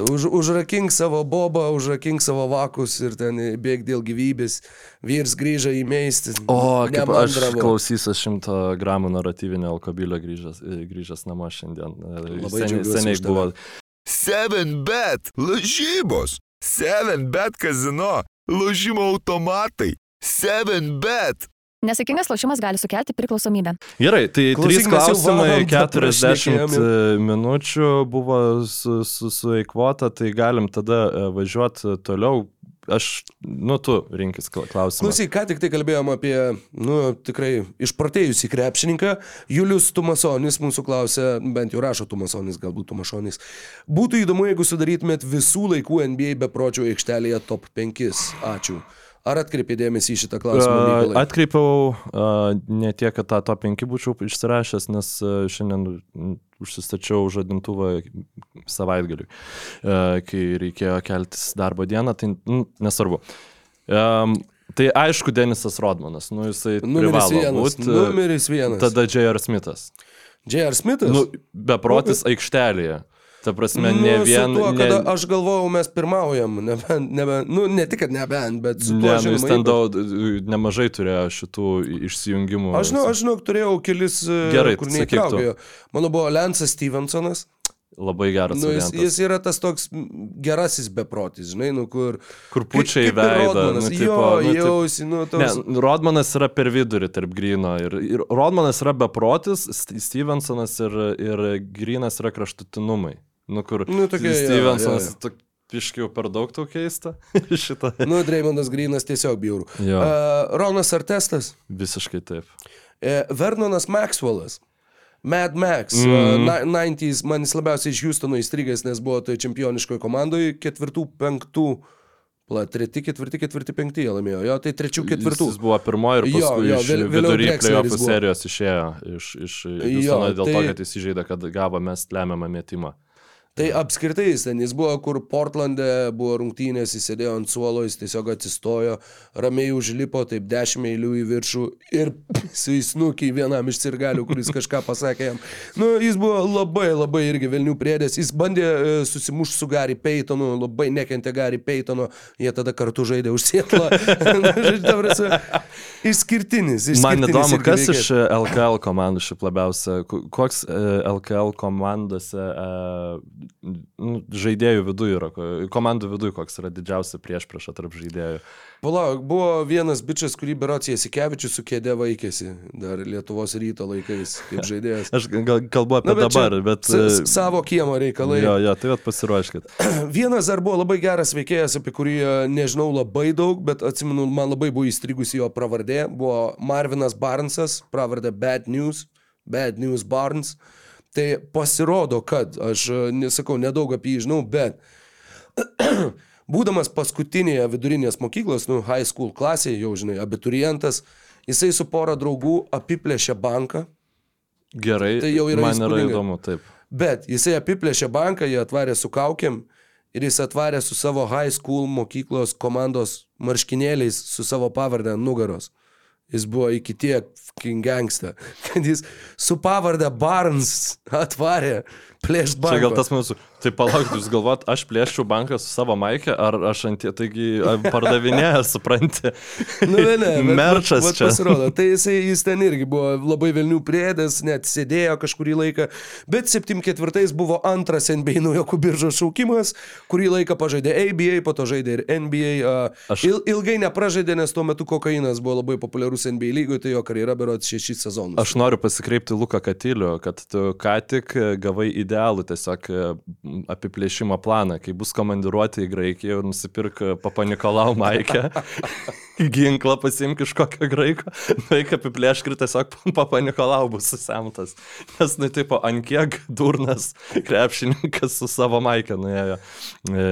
Už, užrakink savo bobą, užrakink savo vakus ir ten bėg dėl gyvybės. Vyrs grįžo į meistį. O, kaip aš klausysiu šimto gramų naratyvinio alkobilio grįžęs, grįžęs namo šiandien. E, Labai Seniai, seniai buvo. 7bet lažybos. 7bet kazino. Lošimo automatai. 7bet. Nesėkmingas lošimas gali sukelti priklausomybę. Gerai, tai Klausyk, trys klausimai, valandą 40 prašnekėjom jau. e, minučių buvo su, su, sueikvota, tai galim tada važiuoti toliau. Aš, nu, tu rinkis kla- klausimą. Klausyk, ką tik tai kalbėjom apie, nu, tikrai išprotėjusį krepšininką. Julius Tumasonis mūsų klausė, bent jau rašo Tumasonis, galbūt Tumašonis. Būtų įdomu, jeigu sudarytumėt visų laikų NBA bepročio aikštelėje top 5. Ačiū. Ar atkreipė dėmesį į šitą klausimą? Mykolai? Atkreipiau ne tiek, kad tą top 5 būčiau išsirašęs, nes šiandien užsistačiau žadintuvą savaitgaliui, kai reikėjo keltis darbo dieną, tai nu, nesvarbu. Um, tai aišku, Denisas Rodmanas, nu jisai Numeris vienas. būti. Numeris vienas. Tada J.R. Smithas. J.R. Smithas? Nu, beprotis aikštelėje. Ta prasme, Nu, ne su vien... Tuo, ne, kada aš galvojau, mes pirmaujam, nebent, nebent, nu, ne tik, kad nebent, bet su tuo, ne, nu, jis ten daug, nemažai turėjo šitų išsijungimų. Aš žinau, aš žinau, turėjau kelis, e, Gerai, kur sakyk tu. neįtraukė. Mano buvo Lensas Stevensonas. Labai geras. Nu, jis, jis yra tas toks gerasis beprotis, žinai, nu kur... Kur pučia į kaip ir veidą. Nu, jo, tipo, nu, tipo- jausi, nu, Ne, toks... Rodmanas yra per vidurį tarp Grino. Ir, ir Rodmanas yra beprotis, St- Stevensonas ir, ir Grinas yra kraštutinumai. Nu, kur Nu, tokie, jo, Stevensonas jo, Piškiau per daug tau keista. Šitą. Nu, Dreimondas Grinas tiesiog bjauru. Jo. Uh, Ronas Artestas, Visiškai taip. uh, Vernonas Maxwellas. Mad Max, mm. uh, 90s, man jis labiausiai iš Houstono įstrigęs, nes buvo toje čempioniškoje komandoje, ketvirtų, penktų, pla, treti, ketvirti, ketvirti, penkti jie laimėjo. Jo, tai trečių, ketvirtų. Jis buvo pirmoji ir Jo, paskui jo, iš vėl- vėliau vidury playoffų serijos išėjo iš, iš Houstono dėl to, tai- kad jis įžeidė, kad gavo mes lemiamą metimą. Tai apskritai jis ten, jis buvo, kur Portlande buvo rungtynės, jis sėdėjo ant suolo, jis tiesiog atsistojo, ramiai užlipo, taip dešimt eilių į viršų ir su įsnukiai vienam iš sirgalių, kuris kažką pasakė jam. Nu, jis buvo labai, labai irgi Vilnių priedės, jis bandė e, susimušti su Gary Paytonu, labai nekentė Gary Paytono, jie tada kartu žaidė už Sietlą. Išskirtinis, išskirtinis. Man įdomu, kas iš e, LKL komandų šiaip labiausia, koks e, LKL komandose e, nu, žaidėjų viduje yra, ko- komandų viduje koks yra didžiausia prieš priešą tarp žaidėjų. Palauk, buvo vienas bičias, kurį Berots Jasikevičius su kėdė vaikėsi dar Lietuvos ryto laikais, kaip žaidėjas. Aš gal kalbu apie Na, bet dabar, bet... e, Savo kiemo reikalai. Jo, jo, tai pasiruoškit. Vienas dar buvo labai geras veikėjas, apie kurį e, nežinau labai daug, bet atsimenu, man labai buvo įstrigusi jo pravardė. Buvo Marvinas Barnsas, pravardė Bad News, Bad News Barnes. Tai pasirodo, kad aš e, nesakau, nedaug apie jį žinau, bet būdamas paskutinėje vidurinės mokyklos, nu, high school klasėje, jau žinai, abiturientas, jisai su pora draugų apiplėšė banką. Gerai, Tai jau yra man yra įspūdinga. įdomu, taip. Bet jisai apiplėšė banką, jį atvarė su kaukiam ir jis atvarė su savo high school mokyklos komandos marškinėliais su savo pavardė ant nugaros. Jis buvo iki tiek fucking gangsta, kad jis su pavardė Barnes atvarė plėšt Čia banką. gal tas mūsų. Tai palauk, jūs galvot, aš plėščiau banką su savo maikė, ar aš ant tie, taigi ar pardavinėja, supranti. Nu, ne, ne, Merčas vat- vat čia. Pasirodo, tai jisai, jis ten irgi buvo labai Vilnių priedęs, net sėdėjo kažkurį laiką, bet 74 buvo antras NBA naujokų biržos šaukimas, kurį laiką pažaidė ABA, po to žaidė ir NBA. Aš-. Il, ilgai nepražaidė, nes tuo metu kokainas buvo labai populiarus NBA lygoje, tai jo karjera berots šešis sezonus. Aš noriu pasikreipti Luką Katilių, kad tu ką tik gavai idealų tiesiog e, apiplėšimo planą, kai bus komandiruoti į Graikiją ir nusipirk e, Papa Nikolau Maikę, ginklą pasimk iš kokio graiko, nueik apiplėšk ir tiesiog Papa Nikolau bus susemtas. Nes, nu, tipo, ant kiek durnas krepšininkas su savo Maike nuėjo e,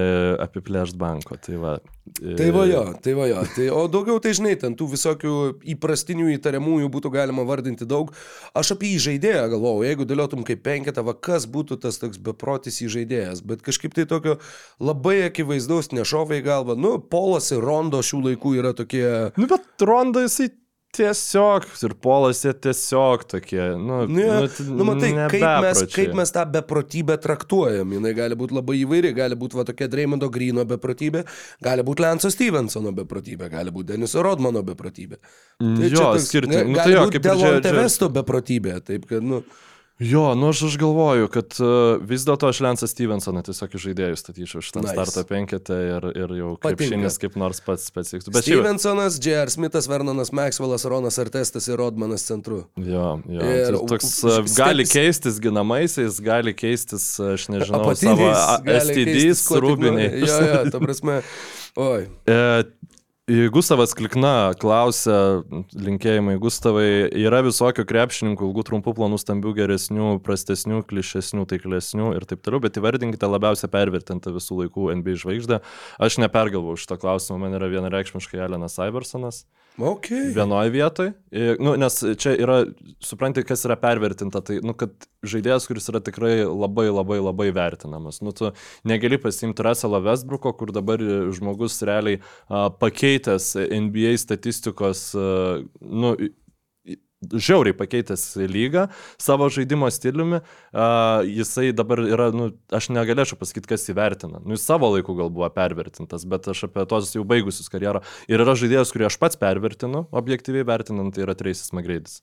apiplėšt banko. Tai va. E, Tai va jo, tai va jo. Tai, o daugiau tai žinai, ten tų visokių įprastinių įtariamųjų būtų galima vardinti daug. Aš apie įžaidėją galvojau, jeigu dėliotum kaip penketą, va kas būtų tas toks beprotis įžaidėjas. Bet kažkaip tai tokio labai akivaizdaus nešovai galva. Nu, Polas ir Rondo šių laikų yra tokie... Nu, bet Ronda jisai tiesiog, ir Polas jie tiesiog tokie, nu, Nu, ja, t- nu matai, kaip mes, kaip mes tą beprotybę traktuojam. Jis gali būti labai įvairi, gali būti va tokia Dreymondo Grino beprotybė, gali būti Lenso Stevensono beprotybė, gali būti Deniso Rodmano beprotybė. Tai Jo, skirtingai. Nu, tai jo, kaip ir čia- Delonte čia- Vesto beprotybė, taip kad, nu... Jo, nu aš, aš galvoju, kad uh, vis dėlto aš Lensą Stevensoną tiesiog iš žaidėjų statyčiau šitą Nice. starto penketę ir, ir jau krepšinis kaip nors pats šiaip, Stevensonas, J.R. Smithas, Vernonas Maxwellas, Ronas Artestas ir Rodmanas centru. jo, jo. Ir Ir toks uh, gali keistis ginamaisiais, gali keistis, aš nežinau, Apatiniais, savo STDs, rūbiniai. Jo, jo, ta prasme. Oi. E, Gustavas Klikna klausia, linkėjimai Gustavai, yra visokių krepšininkų, ilgų trumpų planų, stambių, geresnių, prastesnių, klišesnių, taiklesnių ir taip toliau, bet įvardinkite labiausiai pervertintą visų laikų NBA žvaigždę. Aš nepergalvoju šitą klausimą, man yra vienareikšmiškai Alenas Iversonas. Ok. Vienoje vietoje. Nu, nes čia yra, supranti, kas yra pervertinta. Tai, nu, kad žaidėjas, kuris yra tikrai labai labai labai vertinamas. Nu, tu negali pasimti Russellą Westbrooko, kur dabar žmogus realiai a, pakeitęs NBA statistikos, a, nu, žiauriai pakeitęs lygą savo žaidimo stiliumi, a, jisai dabar yra, nu, aš negalėčiau pasakyti, kas įvertina. Nu, jis savo laiku gal buvo pervertintas, bet aš apie tos jau baigusius karjerą. Ir yra žaidėjas, kurį aš pats pervertinu, objektyviai vertinant, tai yra Tracis McGrady's.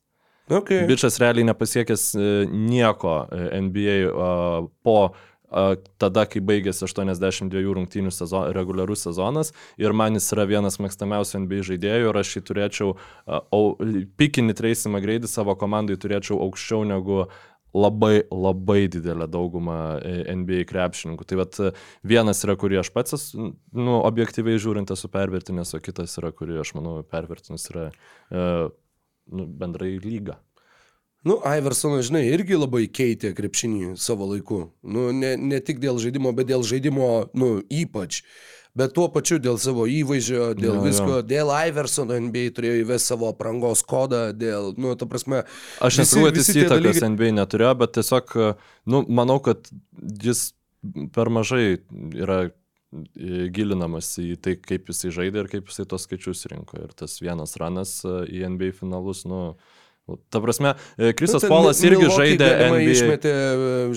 okay. Bičias realiai nepasiekęs e, nieko e, NBA a, po tada, kai baigėsi 82 rungtynių sezon, reguliarus sezonas ir man jis yra vienas mėgstamiausių NBA žaidėjų ir aš jį turėčiau, au, pikinį Tracy McGrady savo komandai turėčiau aukščiau negu labai, labai didelę daugumą e, NBA krepšininkų. Tai vat, vienas yra, kurį aš pats, esu, nu, objektyviai žiūrint, esu pervertinęs, o kitas yra, kurį aš manau pervertinęs yra e, nu, bendrai lyga. Nu, Iversonas, žinai, irgi labai keitė krepšinį savo laiku. Nu, ne, ne tik dėl žaidimo, bet dėl žaidimo, nu, ypač. Bet tuo pačiu dėl savo įvaizdžio, dėl Jo, visko, jo. dėl Iversono NBA turėjo įvesti savo aprangos kodą, dėl, nu, ta prasme. Aš tie įtakos dalykai- NBA neturėjo, bet tiesiog, nu, manau, kad jis per mažai yra e, gilinamas į tai, kaip jisai žaidė ir kaip jisai tos skaičius rinko. Ir tas vienas ranas e, į NBA finalus, nu, ta prasme, e, Krisas Nu, ten Polas irgi Milwaukee žaidė NBA. Išmetė,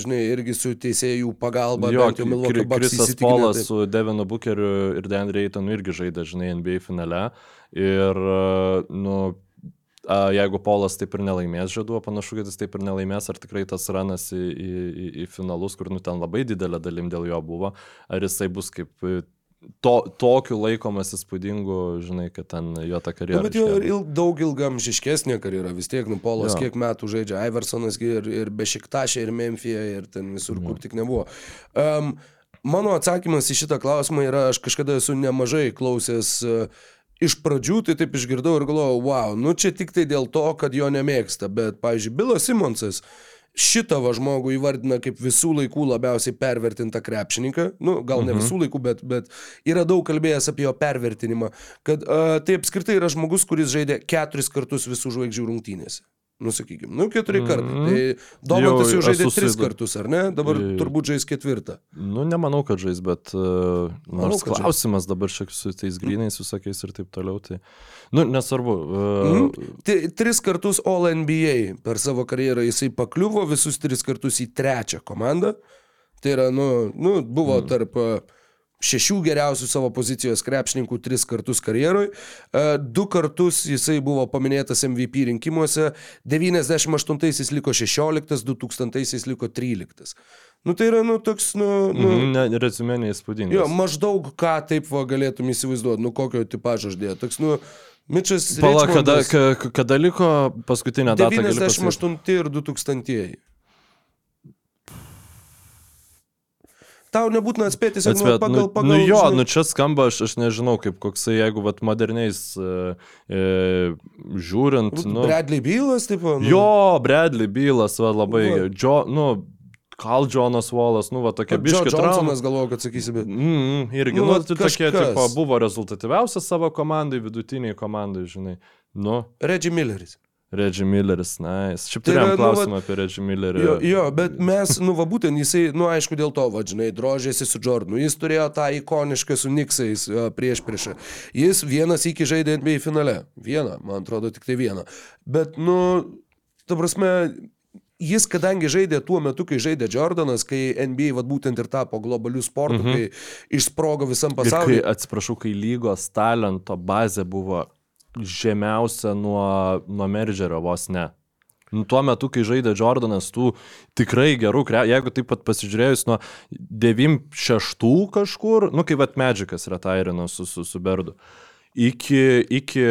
žinai, irgi su teisėjų pagalba. Jo, Krisas Polas taip. su Devinu Bookeriu ir Dan Reitonu irgi žaidė, žinai, NBA finale. Ir, e, nu, jeigu Polas taip ir nelaimės žaidų, panašu, kad jis taip ir nelaimės, ar tikrai tas ranas į, į, į, finalus, kur nu ten labai didelė dalim dėl jo buvo, ar jisai bus kaip e, to, tokiu laikomas įspūdingu, žinai, kad ten jo ta Nu, karjera. bet jo ir iškėlė. il, daug ilgamžiškesnė karjera, vis tiek, nu, Polas Jo. kiek metų žaidžia, Iversonas ir, ir Bešiktašė, ir Memphija, ir ten visur, kur tik nebuvo. Um, mano atsakymas į šitą klausimą yra, aš kažkada esu nemažai klausęs uh, iš pradžių, tai taip išgirdau ir galvojau, wow, nu čia tik tai dėl to, kad jo nemėgsta, bet, pavyzdžiui, Bilas Simonsas šitą va žmogų įvardina kaip visų laikų labiausiai pervertintą krepšininką, nu, gal ne visų laikų, bet, bet yra daug kalbėjęs apie jo pervertinimą, kad uh, tai apskritai yra žmogus, kuris žaidė keturis kartus visų žvaigždžių rungtynėse. Nu, sakykime, nu, keturi Mhm. kartai. Tai Domantas jau Jau žaidė tris su- kartus, ar ne? Dabar Jo. turbūt žais ketvirtą. Nu, nemanau, kad žais, bet uh, Manau, nors žais. klausimas dabar šiek su tais grinais visokiais ir taip toliau. Tai, nu, nesvarbu. Uh, Mhm. Ti- Tris kartus All NBA per savo karjerą jisai pakliuvo, visus tris kartus į trečią komandą. Tai yra, nu, nu buvo Mhm. tarp a, šešių geriausių savo pozicijos krepšininkų tris kartus karjeroj. A, Du kartus jisai buvo paminėtas MVP rinkimuose. 98-aisiais liko 16, 2000-aisiais liko 13. Nu tai yra, nu, toks, nu, nu Mhm, ne, rezumė neįspūdingas. Jo, maždaug ką taip va galėtum įsivaizduoti, nu kokio tipažo dėjau. Toks, nu, Mičas. Pala, kada, kada liko gali pasakyt? 98 ir 2000. Tau nebūtina atspėti, tiesiog nu, Atspėt, pagal, nu, pagal, nu jo, žinai, nu čia skamba, aš, aš nežinau, kaip koksai, jeigu vat moderniais e, e, žiūrint, nu, Bradley Bylas, tipo. Nu, jo, Bradley Bylas, va, labai, Va. jo, nu, Kal Jonas Wallace, nu, va, tokia Joe biški trauma. Johnsonas galvoju, kad sakysime. Mm, irgi, Nu, nu, tai tokie, tipo, buvo rezultatyviausias savo komandai, vidutiniai komandai, žinai. Nu, Reggie Milleris. Reggie Milleris, nice. Šiaip Tai turėjom nu, klausimą apie Reggie Millerį. Jo, jo, bet mes, nu, va būtent jisai, nu, aišku, dėl to, va, žinai, drožėsi su Jordanu. Jis turėjo tą ikonišką su Niksais prieš priešą. Jis vienas iki žaidė NBA finale. Vieną, man atrodo, tik tai vieną. Bet, nu, ta prasme, jis, kadangi žaidė tuo metu, kai žaidė Jordanas, kai NBA, va, būtent ir tapo globalių sportų, mhm. kai išsprogo visam pasauliu. atsiprašau, kai lygos talento bazė buvo žemiausia nuo, nuo Meržerio vos ne. Nu, tuo metu, kai žaidė Jordanas, tų tikrai gerų, jeigu taip pat pasižiūrėjus nuo 96 kažkur, nu kaip vat Medžikas retairino su, su, su Berdu, iki, iki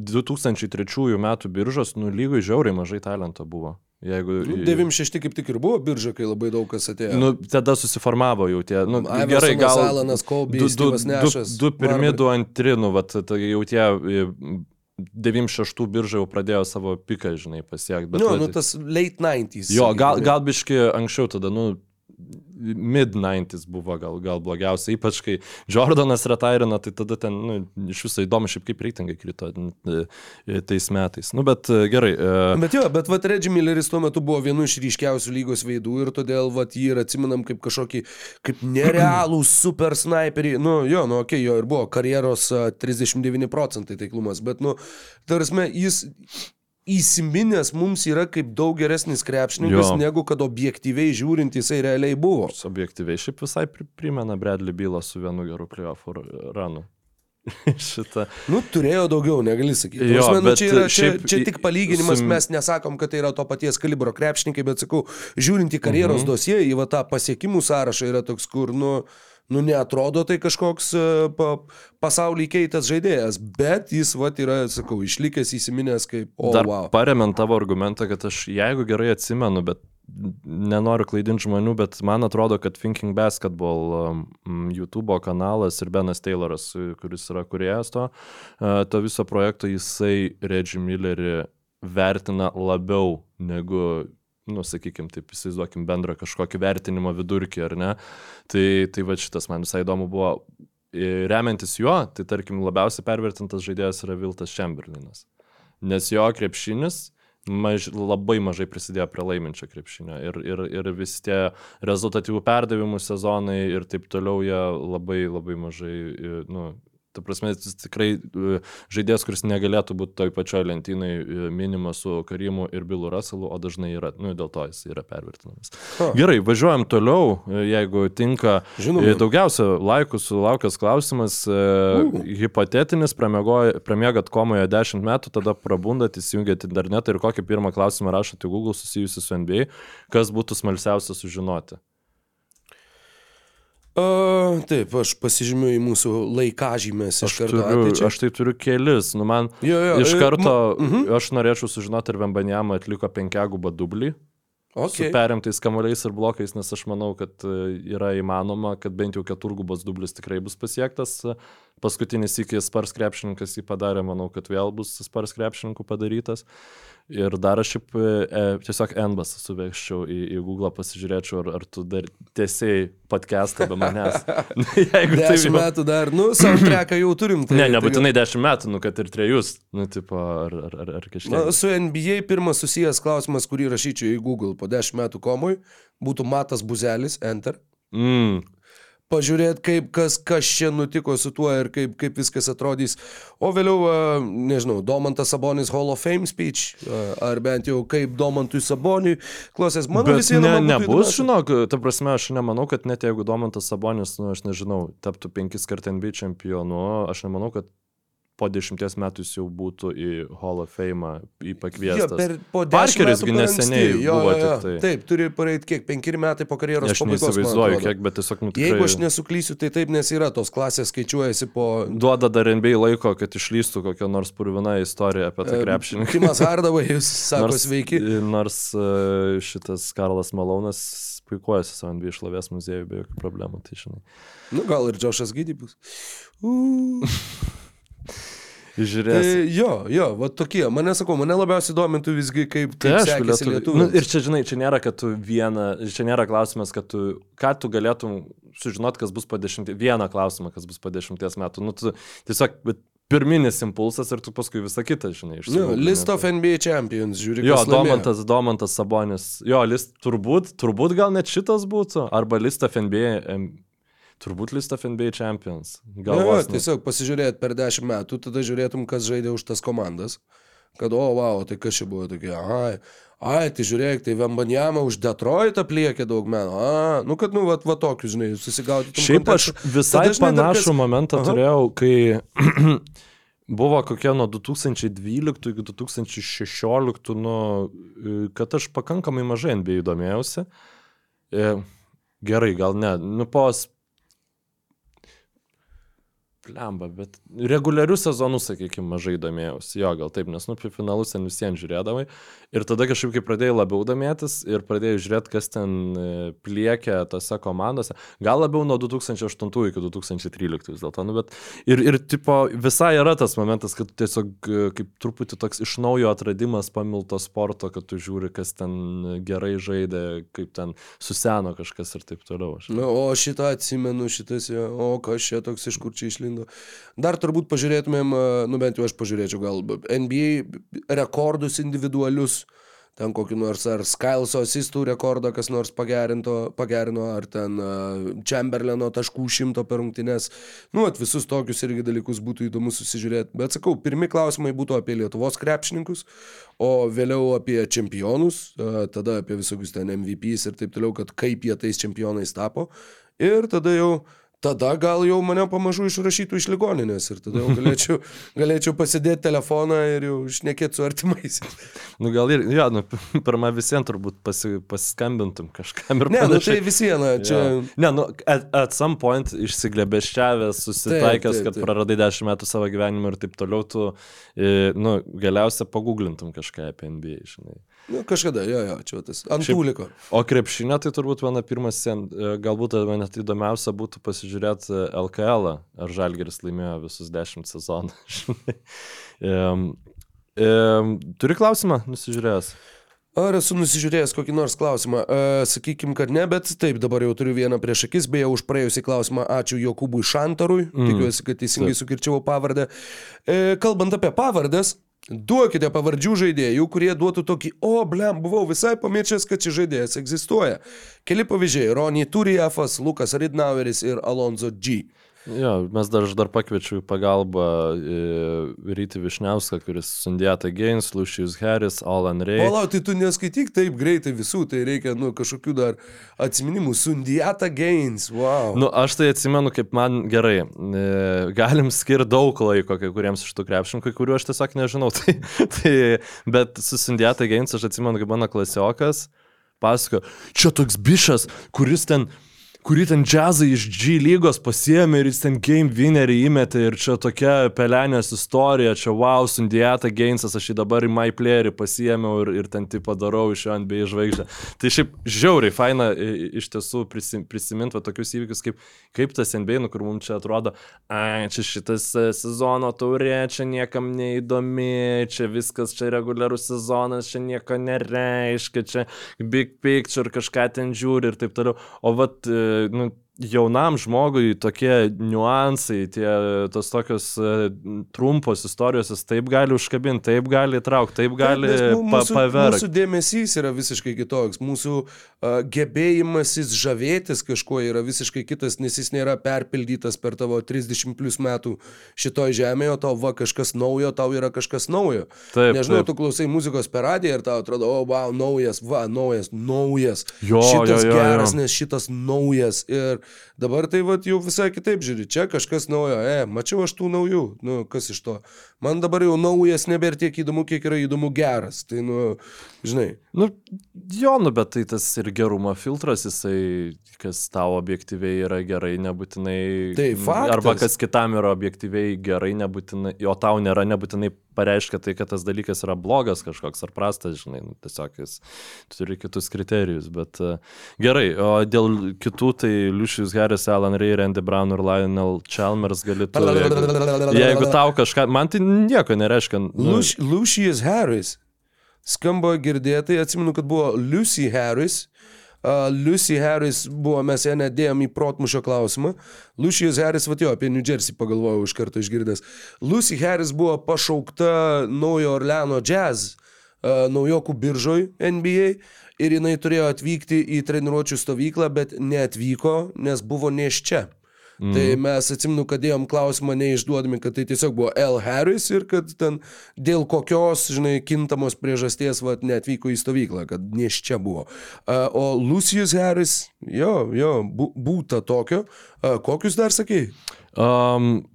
2003 metų biržos, nu lygoj žiauriai mažai talento buvo. Jeigu, 96 kaip tik ir buvo birža, kai labai daug kas atėjo. Nu, tada susiformavo jau tie, nu, Iversonas, gerai, gal... Alanas Kobe, du, du, du, du pirmi, du antri, nu, vat, tai jau tie e, 96 birža jau pradėjo savo piką, žinai, pasiekti. Bet, Nu, vat- nu, tas late 90s. jo, gal, sakykime. gal biški anksčiau tada, nu, mid-90s buvo gal, gal blogiausia, ypač kai Jordanas retairino, tai tada ten, nu, iš viso įdomu, šiaip kaip reitingai krito e, e, tais metais. Nu, bet e, gerai. Bet jo, bet vat Reggie Milleris tuo metu buvo vienu iš ryškiausių lygos veidų ir todėl vat jį ir atsimenam kaip kažkokį, kaip nerealų super sniperį. Nu, jo, nu, okei, okay, jo ir buvo karjeros a, 39 procentai taiklumas, bet, nu, tarsi, jis įsiminęs mums yra kaip daug geresnis krepšininkas, Jo. negu kad objektyviai žiūrint jisai realiai buvo. Objektyviai šiaip visai pri- primena Bradley Bylą su vienu geru playoff ranu. Šitą. Nu, turėjo daugiau, negali sakyti. Jo, Prasme, nu, bet čia, yra, čia, šiaip čia tik palyginimas, su- mes nesakom, kad tai yra to paties kalibro krepšininkai, bet sakau, žiūrint į karjeros Mhm. dosie, į va, tą pasiekimų sąrašą yra toks, kur, nu, nu neatrodo tai kažkoks e, pa, pasaulį keitęs žaidėjas, bet jis, va, yra, sakau, išlikęs įsiminęs kaip, o, Dar wow. paremiant tavo argumentą, kad aš, jeigu gerai atsimenu, bet nenoriu klaidinti žmonių, bet man atrodo, kad Thinking Basketball um, YouTube kanalas ir Benas Tayloras, kuris yra kuriejas to, uh, to viso projekto, jisai Reggie Millerį vertina labiau negu, nu, sakykime, taip įsivaizduokim bendrą kažkokį vertinimo vidurkį, ar ne. Tai, tai va šitas man visai įdomu buvo. E, Remiantis juo, tai tarkim labiausiai pervertintas žaidėjas yra Viltas Chamberlainas. Nes jo krepšinis maž, labai mažai prisidėjo prie laiminčio krepšinio. Ir, ir, ir visi tie rezultatyvų perdavimų sezonai ir taip toliau jie labai labai mažai, e, nu, Ta prasme, jis tikrai e, žaidėjas, kuris negalėtų būti toj pačioj lentynai e, minimas su Karimu ir Bilu Russellu, o dažnai yra, nu, dėl to jis yra pervertinamas. Ha. Gerai, važiuojam toliau, e, jeigu tinka. Žinoma. Daugiausia laikų sulaukęs klausimas, uh. hipotetinis, pramiegat komoje 10 metų, tada prabundat, įsijungiat internetą ir kokį pirmą klausimą rašote Google susijusi su NBA, kas būtų smalsiausia sužinoti. Uh, taip, aš pasižymiu į mūsų laikažymės iš karto. Turiu, ateičiai. aš tai turiu kelis. Nu, man jo, jo, iš karto, uh mhm. -huh. aš norėčiau sužinoti, ar Vembanjama atliko penkiagubą dublį. Okay. Su perimtais kamuoliais ir blokais, nes aš manau, kad e, yra įmanoma, kad bent jau keturgubas dublis tikrai bus pasiektas. Paskutinis iki Spars krepšininkas jį padarė, manau, kad vėl bus Spars krepšininkų padarytas. Ir dar aš šiaip e, tiesiog Enbas suveščiau į, į Google, pasižiūrėčiau, ar, ar tu dar tiesiai podcastą be manęs. Jeigu dešimt taip, metų dar, nu, soundtracką jau turim. Tai, ne, nebūtinai tai, dešimt metų, nu, kad ir trejus, nu, tipo, ar, ar, ar, ar kažkiek. Na, su NBA pirmas susijęs klausimas, kurį rašyčiau į Google po dešimt metų komui, būtų Matas Buzelis, Enter. Mm pažiūrėti, kaip kas, kas čia nutiko su tuo ir kaip, kaip viskas atrodys. O vėliau, nežinau, Domantas Sabonis Hall of Fame speech, ar bent jau kaip Domantui Saboniui. Klausės, mano visi ne, nebus, žinok, ta prasme, aš nemanau, kad net jeigu Domantas Sabonis, nu, aš nežinau, taptų penkis kart NBA čempionu, aš nemanau, kad po dešimties metų jis jau būtų į Hall of Fame į pakviestas. Jo, per, po Parkeris neseniai jo, buvo jo, jo. tik tai. Taip, turi praeiti kiek, penkeri metai po karjeros aš pabaigos. Aš neįsivaizduoju, kiek, bet tiesiog nu, tikrai... Jeigu aš nesuklysiu, tai taip, nes yra tos klasės skaičiuojasi po... Duoda dar NBA laiko, kad išlystų kokią nors purviną istoriją apie tą krepšinį. Kimas Hardavai, jūs sakote sveiki. Nors e, šitas Karlas Malonas puikuojasi savo NBA šlovės muziejų be jokių problemų, tai žinai. Nu, gal ir Džošas Gydybus. Uh. Žiūrės. Tai jo, jo, va tokie. Mane sakau, mane labiausiai domintų visgi kaip, kaip tai sekėsi lietuvių. Nu, ir čia, žinai, čia nėra, kad tu vieną, čia nėra klausimas, kad tu, ką tu galėtum sužinoti, kas bus po dešimties, vieną klausimą, kas bus po dešimties metų. Nu, tu tiesiog, bet pirminis impulsas ir tu paskui visą kitą, žinai, iš. No, list of NBA champions, žiūri. Jo, Domantas, Domantas Sabonis. Jo, list, turbūt, turbūt gal net šitas būtų. Arba list of NBA Turbūt list of NBA champions. Gal ja, tiesiog pasižiūrėt per dešimt metų, tada žiūrėtum, kas žaidė už tas komandas. Kad, o, wow, tai kas čia buvo tokie, ai, ai, tai žiūrėk, tai Vembanjama už Detroitą pliekė daug metų. A, nu kad, nu, va, va tokius, žinai, susigaudytum. Šiaip kontekstą. aš visai panašų kas... momentą Aha. turėjau, kai buvo kokie nuo 2012 iki 2016, nu, kad aš pakankamai mažai NBA domėjausi. E, gerai, gal ne. Nu, po Lemba, bet reguliarių sezonų, sakykime, mažai domėjausi. Jo, gal taip, nes, nu, finalus ten visiems žiūrėdavai. Ir tada kažkaip, kai pradėjai labiau domėtis ir pradėjai žiūrėti, kas ten e, pliekia tose komandose, gal labiau nuo 2008 iki 2013 vis dėlto, nu, bet ir, ir, tipo, visai yra tas momentas, kad tiesiog e, kaip truputį toks iš naujo atradimas pamilto sporto, kad tu žiūri, kas ten gerai žaidė, kaip ten suseno kažkas ir taip toliau. Na, o šitą atsimenu, šitas, o kas čia toks iš kur čia išlindo pagrindu. Dar turbūt pažiūrėtumėm, nu bent jau aš pažiūrėčiau gal NBA rekordus individualius, ten kokį nors ar Skylso asistų rekordą kas nors pagerino, ar ten Chamberlaino taškų šimto per rungtynes. Nu, at visus tokius irgi dalykus būtų įdomu susižiūrėti. Bet sakau, pirmi klausimai būtų apie Lietuvos krepšininkus, o vėliau apie čempionus, tada apie visokius ten MVPs ir taip toliau, kad kaip jie tais čempionais tapo. Ir tada jau tada gal jau mane pamažu išrašytų iš ligoninės ir tada galėčiau, galėčiau pasidėti telefoną ir jau išnekėti su artimais. Nu gal ir, ja, nu, pirmą visiems turbūt pasi, pasiskambintum kažkam ir panašiai. Ne, nu, tai visieną čia. Ja. Ne, nu, at, at some point išsiglebeščiavęs, susitaikęs, taip, taip, kad taip. praradai dešimt metų savo gyvenimą ir taip toliau, tu, nu, galiausiai paguglintum kažką apie NBA, žinai. Nu, kažkada, jo, jo, čia tas ant tų liko. O krepšinė tai turbūt viena pirmas, e, galbūt man net įdomiausia būtų pasižiūrėti LKL, ar Žalgeris laimėjo visus dešimt sezonų. um, um, turi klausimą, nusižiūrėjęs? Ar esu nusižiūrėjęs kokį nors klausimą? E, sakykim, kad ne, bet taip, dabar jau turiu vieną prieš akis, beje, už praėjusį klausimą ačiū Jokūbui Šantarui, mm. tikiuosi, kad teisingai Taip. sukirčiavo pavardę. E, kalbant apie pavardes, duokite pavardžių žaidėjų, kurie duotų tokį, o, blem, buvau visai pamiršęs, kad šis žaidėjas egzistuoja. Keli pavyzdžiai - Ronny Turijafas, Lukas Ridnaueris ir Alonso G. Jo, mes dar aš dar pakviečiu į pagalbą e, Ryti Višniauską, kuris Sundiata Gaines, Lucius Harris, Alan Ray. Palauk, tai tu neskaityk taip greitai visų, tai reikia, nu, kažkokių dar atsiminimų. Sundiata Gaines, wow. Nu, aš tai atsimenu, kaip man gerai. E, galim skirti daug laiko kai kuriems iš tų krepšininkų, kuriuo aš tiesiog nežinau. Tai, tai, bet su Sundiata Gaines aš atsimenu, kaip mano klasiokas pasako, čia toks bišas, kuris ten kurį ten džiazai iš G lygos pasiemė ir jis ten game winnerį įmetė ir čia tokia pelenės istorija, čia wow, Sundiata Gainsas, aš jį dabar į My Playerį pasiemiau ir, ir ten tai padarau iš NBA žvaigždę. Tai šiaip žiauriai faina iš tiesų prisim, prisiminti tokius įvykius, kaip, kaip tas NBA, nu, kur mums čia atrodo, ai, čia šitas e, sezono taurė, čia niekam neįdomi, čia viskas, čia reguliarus sezonas, čia nieko nereiškia, čia big picture kažką ten žiūri ir taip toliau. O vat, e, nu, jaunam žmogui tokie niuansai, tie tos tokios e, trumpos istorijos, jis taip gali užkabinti, taip gali įtraukti, taip gali Taip, mūsų, pavergti. mūsų dėmesys yra visiškai kitoks, mūsų uh, gebėjimasis žavėtis kažkuo yra visiškai kitas, nes jis nėra perpildytas per tavo 30 plus metų šitoj žemėje, o tau va kažkas naujo, tau yra kažkas naujo. Taip, Nežinau, taip. tu klausai muzikos per radiją ir tau atrodo, o, wow, naujas, va, naujas, naujas. Jo, šitas jo, jo, geras, jo. nes šitas naujas. Ir dabar tai va jau visai kitaip žiūri, čia kažkas naujo, e, mačiau aš tų naujų, nu, kas iš to. Man dabar jau naujas nebėra tiek įdomu, kiek yra įdomu geras. Tai, nu, žinai. Nu, jo, nu, bet tai tas ir gerumo filtras, jisai, kas tau objektyviai yra gerai, nebūtinai. Tai faktas. Arba kas kitam yra objektyviai gerai, nebūtinai, o tau nėra, nebūtinai pareiškia tai, kad tas dalykas yra blogas kažkoks ar prastas, žinai, nu, tiesiog jis turi kitus kriterijus. Bet uh, gerai, o dėl kitų, tai Lucius Harris, Alan Ray, Randy Brown ir Lionel Chalmers galėtų. Jeigu, jeigu tau kažką, man tai nieko nereiškia. Nu, Luci- Lucius Harris. Skamba girdėtai, atsimenu, kad buvo Lucy Harris. Uh, Lucy Harris buvo, mes ją nedėjom į protmušio klausimą. Lucius Harris, va jo, apie New Jersey pagalvojau iš karto išgirdęs. Lucy Harris buvo pašaukta Naujo Orleano Jazz uh, naujokų biržoj NBA ir jinai turėjo atvykti į treniruočio stovyklą, bet neatvyko, nes buvo neščia. Mm. Tai mes atsimnu, kad dėjom klausimą neišduodami, kad tai tiesiog buvo L. Harris ir kad ten dėl kokios, žinai, kintamos priežasties vat, neatvyko į stovyklą, kad neš čia buvo. O Lucius Harris, jo, jo, bū, būta tokio. Kokius dar sakai? Um,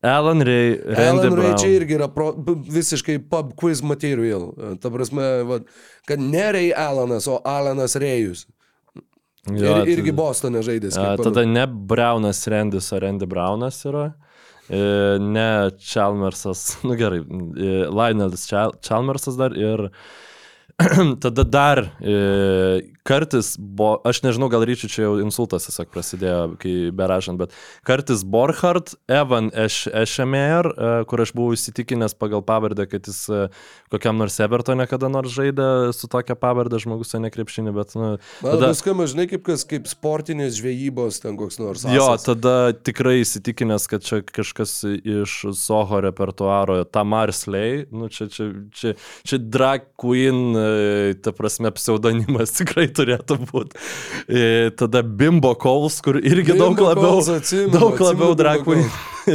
Alan Ray, Randy Alan Ray čia irgi yra pro, visiškai pub quiz material. Ta prasme, vat, kad ne Ray Alanas, o Alanas Rėjus. Jo, Ir, irgi tai- Bostone žaidęs. A, kiek tada ne Brownas Randis, o Randy Brownas yra. E, ne Chalmersas, nu gerai, e, Lionelis Chal- Chalmersas dar ir tada dar e, kartis, bo, aš nežinau, gal ryčių čia jau insultas tiesiog prasidėjo, kai berašant, bet kartis Borchardt, Evan Eš- Ešemer, e, kur aš buvau įsitikinęs pagal pavardę, kad jis e, kokiam nors Evertone kada nors žaidė su tokia pavardė žmogus, o ne krepšinį, bet nu, Man tada- nuskamba, žinai, kaip, kas, kaip sportinės žvejybos ten koks nors. Jo, asas. tada tikrai įsitikinęs, kad čia kažkas iš Soho repertuaro, Tamar Slay, nu čia, čia, čia, čia drag queen, ta prasme, pseudonimas tikrai turėtų būti. E, Tada Bimbo Coles, kur irgi Bimbo daug labiau, Coles, atsimenu, daug atsimenu labiau queen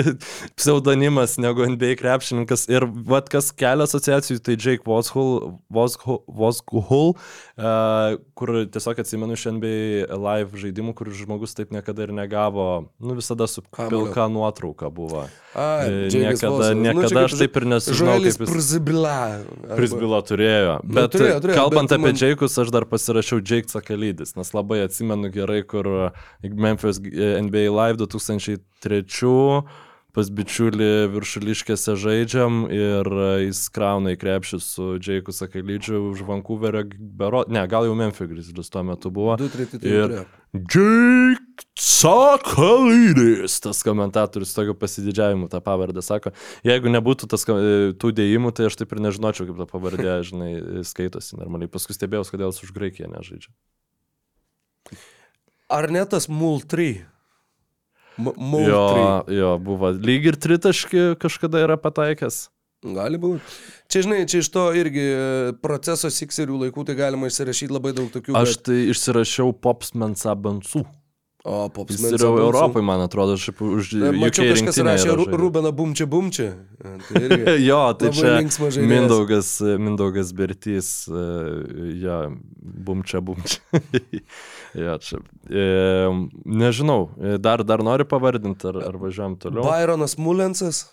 pseudonimas negu NBA krepšininkas. Ir vad kas kelia asociacijų, tai Jake Voshull, Voshull, Voshull uh, kur tiesiog atsimenu iš NBA live žaidimų, kur žmogus taip niekada ir negavo, nu visada su pilka nuotrauka buvo. Ai, E, niekada- Vosas. niekada čia kaip aš taip ir nesužinojau, jis- Przibila. Arba- Prisbila turėjo. Nu, Bet turėjo, turėjo, kalbant bet apie man- Džeikus, aš dar pasirašiau Jake Sakalydis, nes labai atsimenu gerai, kur Memphis NBA Live 2003 pas bičiulį viršuliškėse žaidžiam ir uh, jis krauna į krepšį su Džeiku Sakalydžiu už Vancouverio, bero, ne, gal jau Memphis Grizzlies tuo metu buvo. Du, treti, Ir treti. Jake Sakalydis, tas komentatorius tokio pasididžiavimu tą pavardę sako. Jeigu nebūtų tas, e, tų dėjimų, tai aš taip ir nežinočiau, kaip ta pavardė, žinai, skaitosi normaliai. Paskui stebėjau, kodėl jis už Graikiją nežaidžia. Ar ne tas Mul3? M- Jo, Mul3. jo, buvo lyg ir tritaški kažkada yra pataikęs. Gali būti. Čia, žinai, čia iš to irgi e, proceso sikserių laikų tai galima išsirašyti labai daug tokių. Aš bet- tai išsirašiau Popsmensa Bansų. O, pops Jis yra Europai, man atrodo, šiaip už Mačiau, kažkas rašė. Rubeną Bumčia Bumčia. E, Tai. Jo, tai čia. Mindaugas, Mindaugas Bertys, e, jo, bumčia, bumčia. jo, čia. E, nežinau, e, dar, dar nori pavardinti, ar, ar važiuojam toliau? Byronas Mulensas.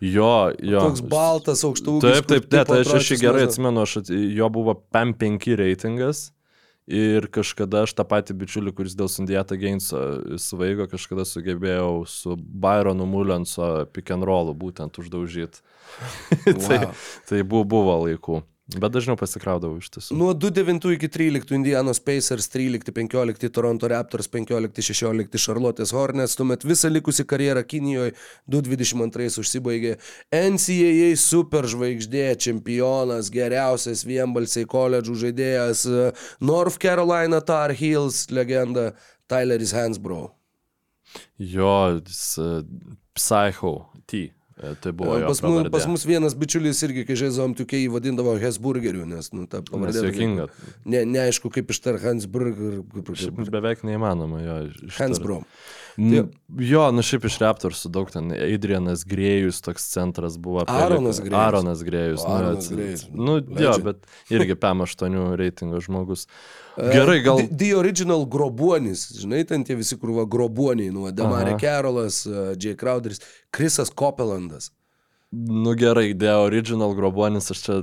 Jo, jo. Toks baltas, aukštų Taip, taip, ne, tai aš aš jį gerai atsimenu, aš, jo buvo PAM5 reitingas. Ir kažkada aš tą patį bičiulį, kuris dėl Sundijata Gainso svaigo, kažkada sugebėjau su Byronu Mulenso pick and rollu būtent uždaužyti. tai, Wow. tai buvo, buvo laikų. Bet dažniau pasikraudavau iš tiesų. Nuo 2009 iki 13 Indianos Pacers, 13-15 Toronto Raptors, 15-16 Charlotte's Hornets, tuomet visą likusią karjerą Kinijoje 222 užsibaigė NCAA superžvaigždė, čempionas, geriausias vienbalsiai koledžų žaidėjas, e, North Carolina Tar Heels legenda Tyleris Hansbrough. Jo, jis, e, Psycho T. e, Tai buvo. jo Pas, mu, pas mus vienas bičiulis irgi, kai žaidžiam tokiai, jį vadindavo Hesburgeriu, nes, nu, ta pavardė. juokinga. Ne, neaišku, kaip ištar Hansburger. Šiaip beveik neįmanoma jo. ištart. Hansbrough. M, Jo, nu šiaip iš Raptorsų daug ten. Adrianas Grėjus toks centras buvo. Aronas Grėjus. Aronas Grėjus. nu, Aronas ats- Grėjus. Nu, jo, Legend. bet irgi PM8 reitingo žmogus. Gerai, gal. The, the Original Grobuonis, žinai, ten tie visi krūva grobuoniai, nu, Demarė. Carolas, uh, Jay Crowderis, Krisas Kopelandas. Nu gerai, The Original Grobonis, aš čia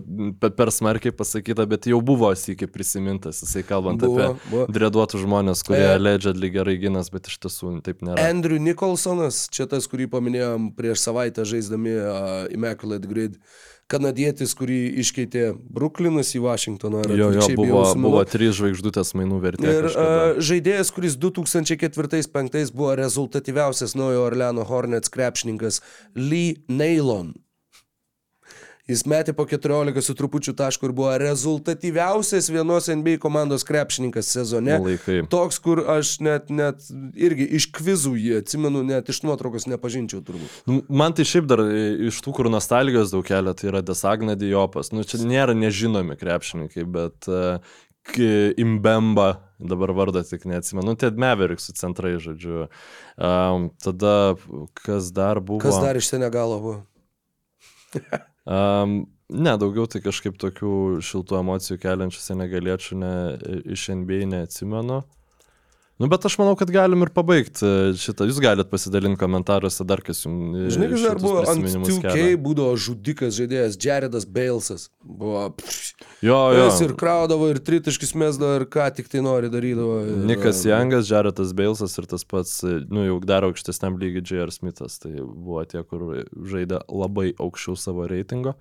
per, smarkiai pasakyta, bet jau buvo sėkiai prisimintas, jisai kalbant Buvo, apie buvo. dreduotus žmonės, kurie E. allegedly gerai ginas, bet iš tiesų taip nėra. Andrew Nicholsonas, čia tas, kurį paminėjom prieš savaitę žaisdami uh, Immaculate Grid, kanadietis, kurį iškeitė Brooklynas į Vašingtoną. Jo, jo, buvo, buvo trys žvaigždutės mainų vertė. Ir kažkada. žaidėjas, kuris 2004-2005 buvo rezultatyviausias Naujo Orleano Hornets krepšininkas Lee Nailon. Jis metė po 14 su trupučiu taškų ir buvo rezultatyviausias vienos NBA komandos krepšininkas sezone. Laikai. Toks, kur aš net, net irgi iš kvizų jį atsimenu, net iš nuotraukos nepažinčiau turbūt. Nu, Man tai šiaip dar e, iš tų, kur nostalgijos daug kelia, tai yra Desagna Diopas. Nu, čia nėra nežinomi krepšininkai, bet uh, Imbemba, dabar vardą tik neatsimenu, nu, Ted Mavericksų centrai, žodžiu. Um, tada kas dar buvo? Kas dar iš Senegalo buvo? Um, ne, daugiau tai kažkaip tokių šiltų emocijų keliančių senegaliečių ne, iš NBA neatsimenu. Nu, bet aš manau, kad galim ir pabaigti šitą. Jūs galite pasidalinti komentaruose dar kas jums. Žinai, kas dar buvo ant 2K, būdavo žudikas žaidėjas Jaredas Balesas. Buvo... Pff, Jo, jo. Jis ir kraudavo, ir tritiškis mesdavo, ir ką tik tai nori darydavo. Ir, Nikas e, Jangas, Jaretas Balesas ir tas pats, nu jau dar aukštesniam lygiai J.R. Smithas. Tai buvo tie, kur žaidė labai aukščiau savo reitingo.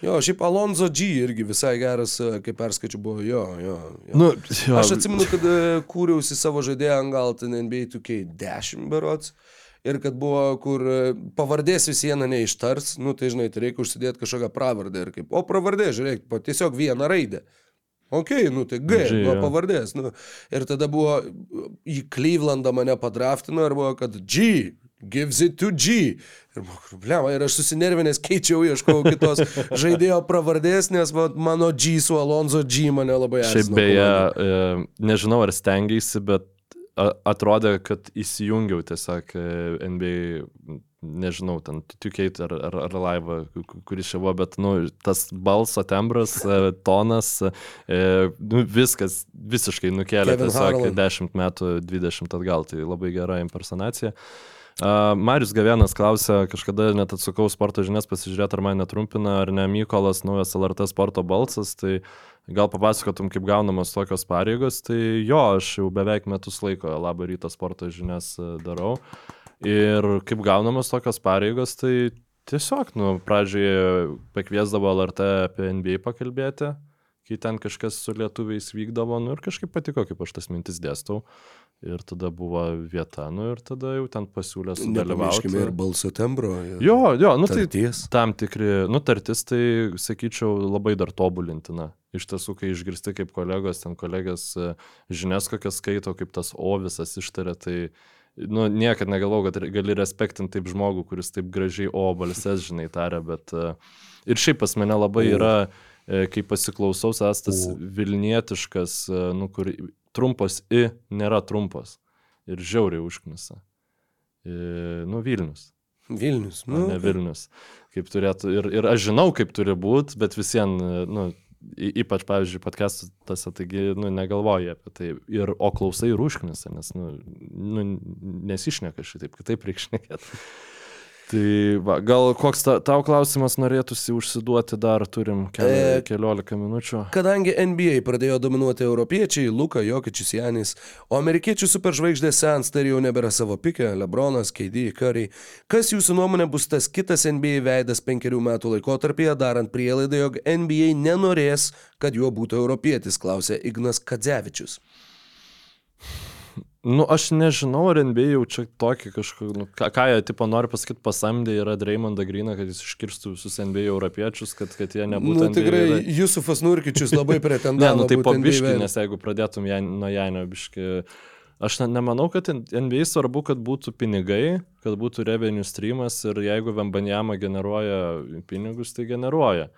Jo, šiaip Alonso G irgi visai geras, e, kaip perskaičiu, buvo jo, jo. jo. Nu, jo, Aš atsimenu, kad e, kūriausi savo žaidėją ant gal ten NBA 2K10 berots. Ir kad buvo, kur e, pavardės vis viena neištars, nu tai žinai, tai reikia užsidėti kažkokią pravardę ir kaip, o pravardė, žiūrėk, po tiesiog vieną raidę. Ok, nu tai G, G, nuo pavardės. Nu. Ir tada buvo, į Clevelandą mane padraftino ir buvo, kad G, gives it to G. Ir problema, ir aš susinervinęs keičiau, ieškojau kitos žaidėjo pravardės, nes va, mano G su Alonso G mane labai Šiaip erzino beje, e, nežinau ar stengiausi, bet atrodė, kad įsijungiau tiesiog e, NBA, nežinau, ten Tukeit ar, ar, ar laivą, kuris čia buvo, bet, nu, tas balso tembras, e, tonas, nu, viskas visiškai nukėlė Kevin tiesiog Harlan. 10 metų, 20 atgal, tai labai gera impersonacija. Uh, Marius Gavienas klausė, kažkada net atsukau sporto žinias pasižiūrėti, ar mane trumpina, ar ne Mykolas, naujas LRT sporto balsas, tai gal papasakotum, kaip gaunamos tokios pareigos, tai jo, aš jau beveik metus laiko labą rytą sporto žinias e, darau. Ir kaip gaunamos tokios pareigos, tai tiesiog, nu, pradžioje pakviesdavo LRT apie NBA pakalbėti, kai ten kažkas su lietuviais vykdavo, nu ir kažkaip patiko, kaip aš tas mintis dėstau. Ir tada buvo vieta, nu ir tada jau ten pasiūlė sudalyvauti. Nepamirškime ir balso tembro. Ir Jo, jo, nu tai tarties. tam tikri, nutartis, tai sakyčiau, labai dar tobulintina. Iš tiesų, kai išgirsti kaip kolegos, ten kolegės e, žinias kokias skaito, kaip tas O visas ištarė, tai nu, niekad negalvojau, kad gali respektinti taip žmogų, kuris taip gražiai O balses, žinai, taria, bet e, ir šiaip pas mane labai yra, e, kai pasiklausau, estas O. Vilnietiškas, e, nu, kur trumpos I nėra trumpos ir žiauriai užknisa. E, Nu, Vilnius. Vilnius. Nu, ne Vilnius. Kaip turėtų. Ir, ir aš žinau, kaip turi būti, bet visiems, nu, ypač, pavyzdžiui, podcast'ose, taigi, nu, negalvoji apie tai. Ir, o klausai ir užknisa, nes, nu, nu nesišneka šitaip, kitaip reikšnekėt. Tai va, gal koks ta, tau klausimas norėtųsi užsiduoti dar, turim keli, E, keliolika minučių. Kadangi NBA pradėjo dominuoti europiečiai, Luka, Jokičius, Janis, o amerikiečių superžvaigždės sensta ir jau nebėra savo pikė, Lebronas, KD, Curry, kas jūsų nuomonė bus tas kitas NBA veidas penkerių metų laikotarpyje, darant prielaidą, jog NBA nenorės, kad juo būtų europietis, klausė Ignas Kadzevičius. Nu, aš nežinau, ar NBA jau čia tokį kažkokį, nu, ką, ką jie, tipo, nori pasakyti, pasamdė yra Dreymondą Griną, kad jis iškirstų visus NBA europiečius, kad, kad jie nebūtų Nu, NBA tikrai veidai. Jusufas Nurkičius labai Ne, pretendavo. nu tai veidu. nes jeigu pradėtum Jan, nuo Janio biškį. Aš ne, nemanau, kad NBA svarbu, kad būtų pinigai, kad būtų revenue streamas ir jeigu Vembanjama generuoja pinigus, tai generuoja.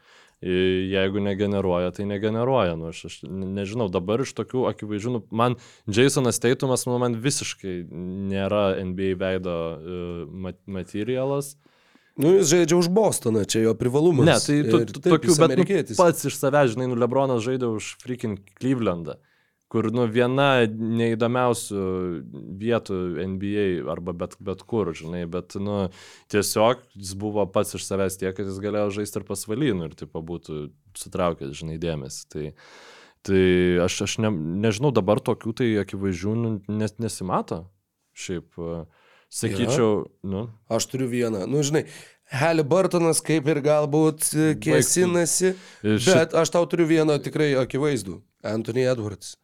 Jeigu negeneruoja, tai negeneruoja. Nu, aš, aš ne- nežinau, dabar iš tokių akivaizdžių, nu, man Jasonas Teitumas, nu, man visiškai nėra NBA veido uh, mat materialas. Nu, jis žaidžia už Bostoną, čia jo privalumas. Ne, tai tu, tu, tokių, bet nu, pats iš savęs, žinai, nu Lebronas žaidė už freaking Clevelandą, kur, nu, viena neįdomiausių vietų NBA arba bet, bet kur, žinai, bet, nu, tiesiog jis buvo pats iš savęs tiek, kad jis galėjo žaisti ir pasvalynų ir, tipo, būtų sutraukęs, žinai, dėmesį. Tai, tai aš, aš ne, nežinau, dabar tokių tai akivaizdžių nu, nes, nesimato. Šiaip, e, sakyčiau, nu, Aš turiu vieną. Nu, žinai, Halliburtonas kaip ir galbūt e, kėsinasi, Šit- bet aš tau turiu vieną tikrai akivaizdų. Anthony Edwards.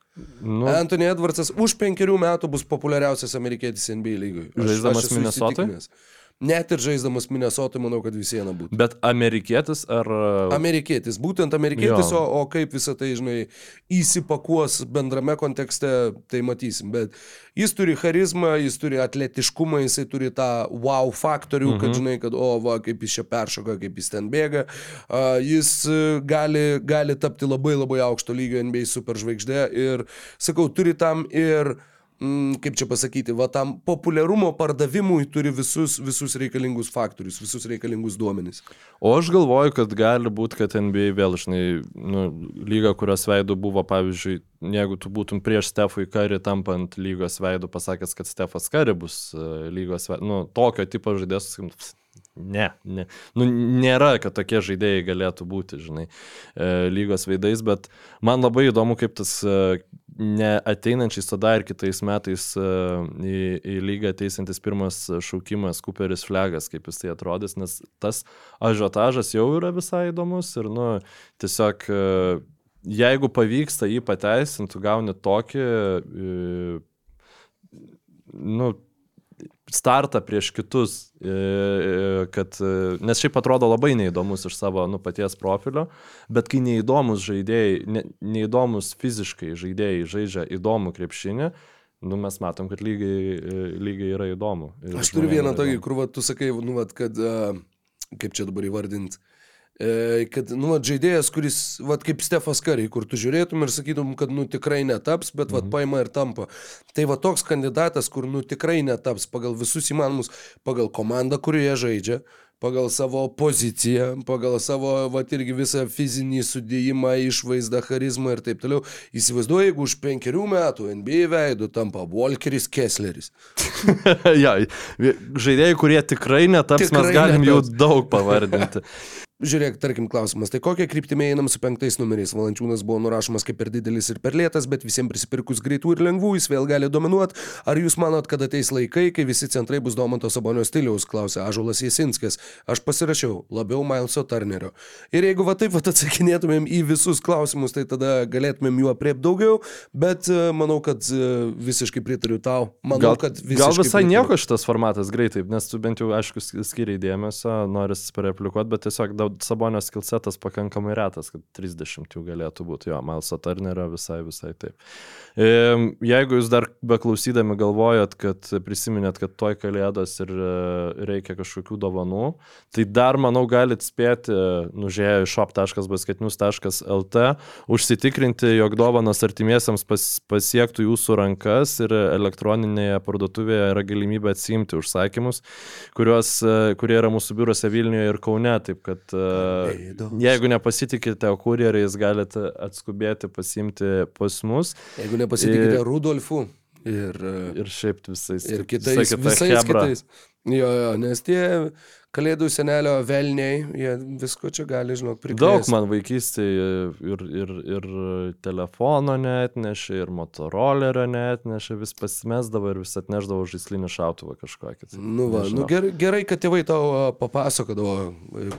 Nu, Anthony Edwardsas už penkerių metų bus populiariausias amerikietis NBA lygoj. Aš- Žaisdamas aš esu Minnesotoj? įsitikinęs. Net ir žaisdamas Minnesotą, manau, kad visieną būtų. bet amerikietis ar... e, Amerikietis, būtent amerikietis, Jo. o, o kaip visą tai, žinai, įsipakuos bendrame kontekste, tai matysim. Bet jis turi charizmą, jis turi atletiškumą, jisai turi tą wow faktorių, mhm. kad žinai, kad o, va, kaip jis čia peršoka, kaip jis ten bėga. Uh, jis e, gali, gali tapti labai labai aukšto lygio NBA superžvaigždė ir, sakau, turi tam ir mm, kaip čia pasakyti, va tam populiarumo pardavimui turi visus, visus reikalingus faktorius, visus reikalingus duomenis. O aš galvoju, kad gali būti, kad NBA vėl, žinai, nu, lyga, kurios veidų buvo, pavyzdžiui, jeigu tu būtum prieš Stefui Kari tampant lygos veidų, pasakęs, kad Stefas Kari bus uh, lygos veidų, nu, tokio tipo žaidėjas, sakykim, "Pst, ne, ne. Nu, nėra, kad tokie žaidėjai galėtų būti, žinai, e, lygos veidais, bet man labai įdomu, kaip tas e, neateinančiais tada ir kitais metais e, į, į lygą ateisantis pirmas šaukimas Cooperis Flegas, kaip jis tai atrodys, nes tas ažiotažas jau yra visai įdomus ir, nu, tiesiog e, jeigu pavyksta jį pateisinti, tu gauni tokį, e, nu, startą prieš kitus, e, e, kad, e, nes šiaip atrodo labai neįdomus iš savo nu, paties profilio, bet kai neįdomus žaidėjai, ne, neįdomus fiziškai žaidėjai žaidžia įdomų krepšinį, nu, mes matom, kad lygiai, lygiai yra įdomu. Aš turiu vieną tokį, kur va, tu sakai, nu, va, kad, kaip čia dabar įvardinti, kad, nu, va, žaidėjas, kuris, va, kaip Stefas Kariai, kur tu žiūrėtum ir sakytum, kad, nu, tikrai netaps, bet, va, paima ir tampa. Tai va, toks kandidatas, kur, nu, tikrai netaps pagal visus įmanomus, pagal komandą, kurioje žaidžia, pagal savo poziciją, pagal savo, va, irgi visą fizinį sudėjimą, išvaizdą, charizmą ir taip toliau. Įsivaizduoju, jeigu už penkerių metų NBA veidų tampa Walkeris Kessleris. ja, žaidėjai, kurie tikrai netaps, Tikrai mes galim jų netaps. daug pavardinti. Žiūrėk, tarkim, klausimas, tai kokią kryptimį einam su penktais numeriais? Valančiūnas buvo nurašomas kaip per didelis ir per lėtas, bet visiems prisipirkus greitų ir lengvų jis vėl gali dominuoti. Ar jūs manot, kad ateis laikai, kai visi centrai bus Domanto Sabonio stiliaus, klausė Ažulas Jasinskis. Aš pasirašiau labiau Mileso Turnerio. Ir jeigu va taip va atsakinėtumėm į visus klausimus, tai tada galėtumėm jų apriepti daugiau, bet e, manau, kad e, visiškai pritariu tau. Manau, Gal, kad visiškai gal visai pritariu. nieko šitas formatas greitai, nes tu bent jau, aišku, sk- skiriai dėmesio, noris pareplikuoti, bet tiesiog daug Sabonio skilsetas pakankamai retas, kad 30 jų galėtų būti. Jo, Malso Turnerio visai, visai taip. Jeigu jūs dar beklausydami galvojat, kad prisiminėt, kad toj kalėdos ir e, reikia kažkokių dovanų, tai dar, manau, galit spėti, nužėję į shop.basketnews.lt, užsitikrinti, jog dovanas artimiesiams pas, pasiektų jūsų rankas ir elektroninėje parduotuvėje yra galimybė atsimti užsakymus, kuriuos, e, kurie yra mūsų biurose Vilniuje ir Kaune. Taip kad e. jeigu nepasitikite kurjeriais, galite atskubėti pasimti pas mus Jeigu nepasitikite Ir- Rudolfu ir, e, ir šiaip visais, ir kitais, chebra. kitais. Jo, jo, nes tie kalėdų senelio velniai, jie visko čia gali, žinok, prikrėsti. Daug man vaikystėje ir, ir, ir telefono netnešė, ir motorolerio netnešė, vis pasimesdavo ir vis atneždavo žaislinį šautuvą kažkokį. tai Nu, va, nežinau. nu gerai, gerai, kad tėvai tau papasakodavo,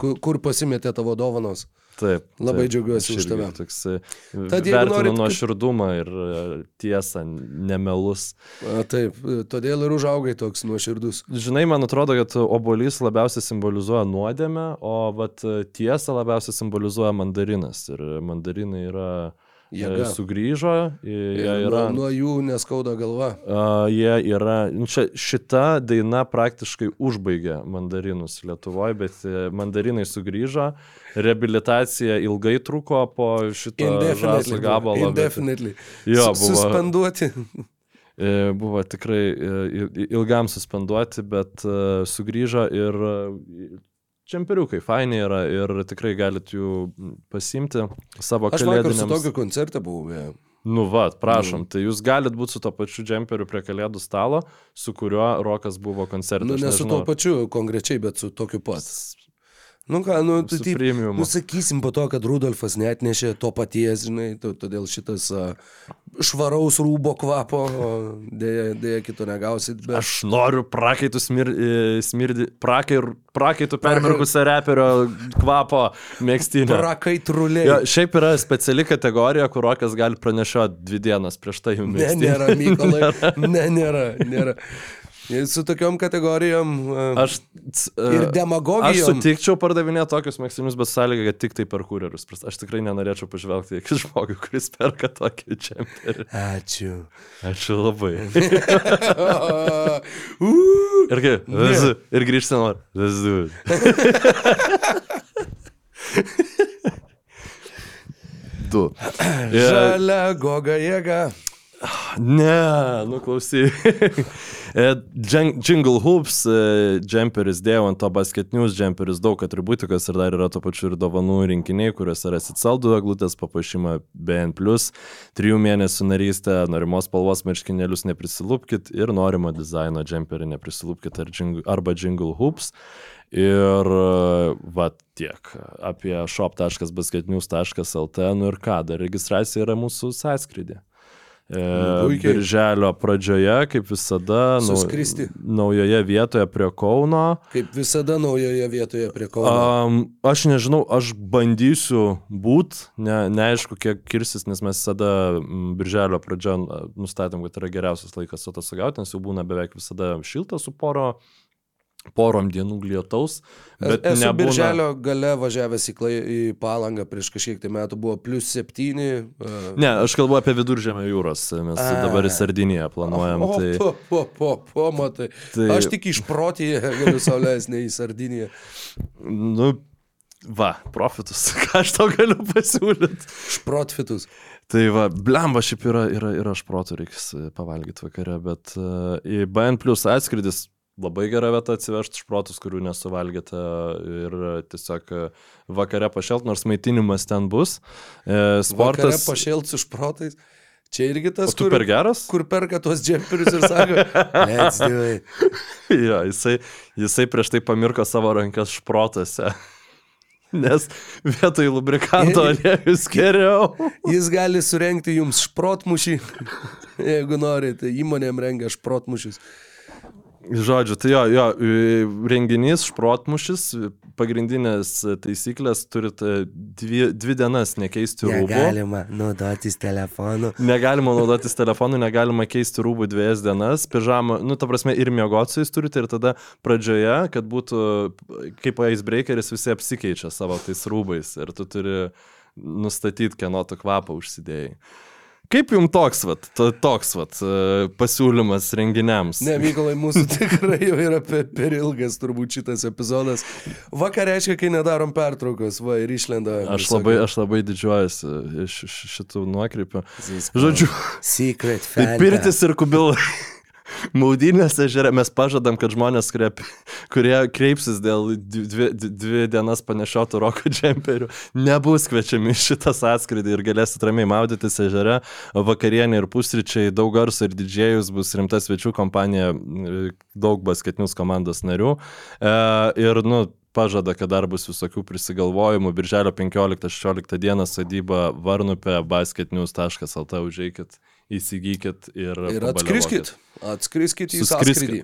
kur, kur pasimetė tavo dovanos. Taip. Labai taip, džiaugiuosi už tave. Toks, Tad jeigu kad- nuoširdumą ir e, tiesą, nemelus. A, taip, todėl ir užaugai toks nuoširdus. Žinai, man atrodo, kad obolys labiausiai simbolizuoja nuodėmę, o vat tiesą labiausiai simbolizuoja mandarinas. Ir mandarinai yra... Jėga. e, Sugrįžo, Ir jie nuo, yra... nuo jų neskauda galva. Uh, jie yra, nu, čia, šita daina praktiškai užbaigė mandarinus Lietuvoje, bet e, mandarinai sugrįžo, reabilitacija ilgai truko po šito buvo, gabalo. bet- Indefinitely. Jo, Su- buvo, Suspenduoti. e, buvo tikrai e, il- ilgam suspenduoti, bet e, sugrįžo ir e, čemperiukai faini yra ir tikrai galit jų pasimti savo Aš vakar su kalėdiniams. tokiu koncertu buvau. Nu, va, prašom, tai jūs galit būti su to pačiu džemperiu prie kalėdų stalo, su kuriuo Rokas buvo koncerte. Nu, ne su tuo pačiu konkrečiai, bet su tokiu pat. Nu ką, nu, tu taip, nu sakysim po to, kad Rudolfas net nešė to paties, žinai, to- todėl šitas švaraus rūbo kvapo, dėja, dėja kito negausit, bet... Aš noriu prakaitų smir, e, smirdi, prakai, prakaitų permirkusio reperio kvapo mėgstinio. Prakai truliai. Jo, šiaip yra speciali kategorija, kur Rokas gali pranešioti dvi dienas prieš tai jums. Ne, nėra, Mykolai. Ne, nėra, nėra. Su tokiom kategorijom. a, Aš, Ir Aš demagogijom. sutikčiau pardavinėti tokius mėgstinius, bet sąlyga, kad tik tai per kurjerius. Aš tikrai nenorėčiau pažvelgti į žmogų, kuris perka tokį čemperį. Ačiū. Ačiū labai. Ir, kaip, Ne. ir grįžti it. Du. Žalia goga jėga. Ne, nu klausyk. E, Jingle Hoops, e, džemperis dėjau ant to basket news, džemperis daug atributikos ir dar yra to pačiu ir dovanų rinkiniai, kuriuose rasit saldų eglutės papuošimą BN, trijų mėnesių narystę, norimos spalvos marškinėlius neprisilūpkit ir norimo dizaino džemperį neprisilūpkit ar jing- arba Jingle Hoops. Ir e, va tiek apie shop.basketnews.lt. Nu ir ką, dar registracija yra mūsų sąskrydė. E, Puikiai. Birželio pradžioje, kaip visada, Suskristi. naujoje vietoje prie Kauno. Kaip visada naujoje vietoje prie Kauno. Um, aš nežinau, aš bandysiu būt, ne, neaišku, kiek kirsis, nes mes visada birželio pradžio nustatėm, kad yra geriausias laikas atostogauti, nes jau būna beveik visada šilta su poro, porom dienų lietaus. Bet Esu nebūna... birželio gale važiavęs į, klai, į palangą prieš kažkiek tai metų, buvo plus septyni. Uh, Ne, aš kalbu apie viduržėmio jūros, mes A. dabar į Sardiniją planuojam. o, tai... po, po, po, po, matai. Tai-. Aš tik išprotėje galiu saulės, ne į Sardiniją. Nu, va, profitus, ką aš tau galiu pasiūlyti. Šprotfitus. Tai va, blemba šiaip yra, yra, yra šprotų reiks pavalgyti vakare, bet uh, į BN plus atskridis labai gera vieta atsivežti šprotus, kurių nesuvalgėte ir tiesiog e, vakare pašelt, nors maitinimas ten bus. E, Vakare sportas. pašėlt su šprotais. Čia irgi tas, kur, per geras? kur perka tuos džemperius ir sako, let's do it. jo, jisai, jisai prieš tai pamirko savo rankas šprotose. Nes vietoj lubrikanto aliejus geriau. Jis gali surenkti jums šprotmušį, jeigu norite. Įmonėm rengia šprotmušius. Žodžiu, tai jo, jo, e, renginys šprotmušis, pagrindinės taisyklės turite dvi, dvi dienas nekeisti rūbų. Negalima naudotis telefonu. Negalima naudotis telefonu, negalima keisti rūbų dviejas dienas, pižamą, nu, ta prasme, ir miegoti su jais turite, ir tada pradžioje, kad būtų kaip icebreakeris, visi apsikeičia savo tais rūbais ir tu turi nustatyti, kieno tu kvapą užsidėjai. Kaip jums toks, vat, to- toks vat, e, pasiūlymas renginiams? Ne, Mykolai, mūsų tikrai jau yra per, per ilgas turbūt šitas epizodas. Vakar reiškia, kai nedarom pertraukos, va ir išlenda. Aš visokie- labai, aš labai didžiuojasi iš šitų nuokrypių. Žodžiu, Secret tai fan. pirtis ir kubilai. Maudynės ežere mes pažadam, kad žmonės, kurie, kurie kreipsis dėl dvi, dvi, dienas panešiotų roko džemperių, nebus kviečiami į šitą sąskrydį ir galėsit ramiai maudytis ežere. Vakarienė ir pusryčiai, daug garso ir didžėjus bus rimta svečių kompanija, daug basketinius komandos narių. E, ir, nu, pažada, kad dar bus visokių prisigalvojimų. Birželio 15-16 dieną sodyba Varnupė basketnews.lt užeikit, įsigykit ir... Ir atskriskit. Atskriskit į sąskrydį.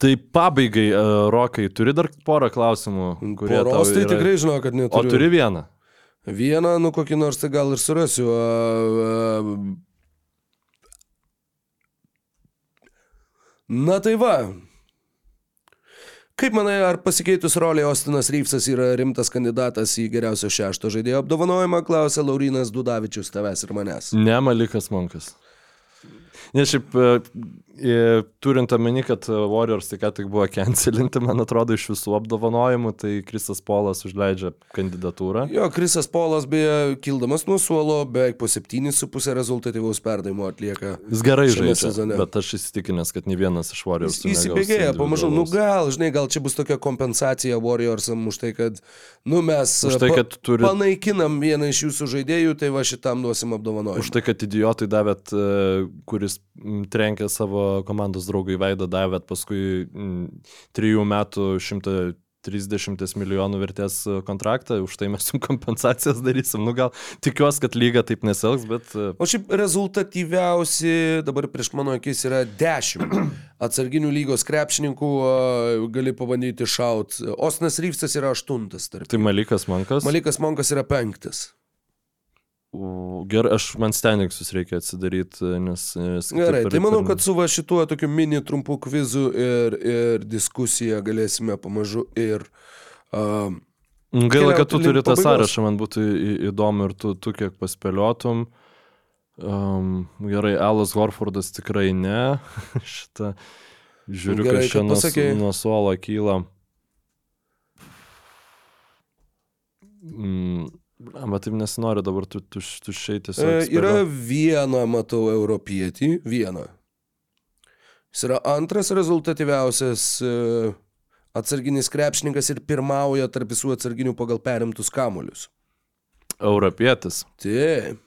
Tai pabaigai, e, Rokai, turi dar porą klausimų, kurie Poros tai yra- tikrai žinau, kad O neturiu. turi vieną? Vieną, nu kokį nors tai gal ir surasiu. A, a... Na tai va. Kaip manai, ar pasikeitus rolė Ostinas Ryfsas yra rimtas kandidatas į geriausio šešto žaidėjo apdovanojimą, klausė Laurinas Dudavičius tavęs ir manęs. Ne, Malikas Monkas. Nes šiaip, e, turint omeny, kad Warriors tai ką tik buvo cancelinti, man atrodo, iš visų apdovanojimų, tai Kristas Polas užleidžia kandidatūrą. Jo, Krisas Polas beje, kildamas nuo suolo, beveik po 7,5 rezultatyvaus perdavimo atlieka. Jis gerai žaidžia, sezone. bet aš įsitikinęs, kad nei vienas iš Warriors Jis įsibėgėja pamažu, nu gal, žinai, gal čia bus tokia kompensacija Warriorsam už tai, kad, nu mes tai, pa- kad turi- panaikinam vieną iš jūsų žaidėjų, tai va šitam duosim apdovanojimą. Už tai, kad idiotai davėt, e, kuris trenkė savo komandos draugui veidą, davėt paskui m, trijų metų 130 milijonų vertės kontraktą, už tai mes jums kompensacijas darysim. Nu gal tikiuosi, kad lyga taip neselgs, bet e, O šiaip rezultatyviausi dabar prieš mano akis yra 10 atsarginių lygos krepšininkų, gali pabandyti šaut. Osnas Ryfsas yra 8, tarp. tai Malikas Mankas. Malikas Monkas yra 5. Gerai, aš man Stenixus reikia atsidaryti, nes... nes kitaip Gerai, tai manau, kad su va šituo tokiu mini trumpu kvizu ir, ir diskusija galėsime pamažu ir... Uh, Gaila, kad tu turi tą sąrašą, man būtų įdomu ir tu, tu kiek paspėliotum. Um, gerai, Alas Horfordas tikrai ne. Šitą žiūriu, Gerai, kad nuo, pasakei. nuo suolo kyla. Mm, bet taip nesinori dabar tu, tu, tuščiai tiesiog. E, yra vieną, matau, europietį, vieną. Jis yra antras rezultatyviausias e, atsarginis krepšininkas ir pirmauja tarp visų atsarginių pagal perimtus kamuolius. Europietis. Taip.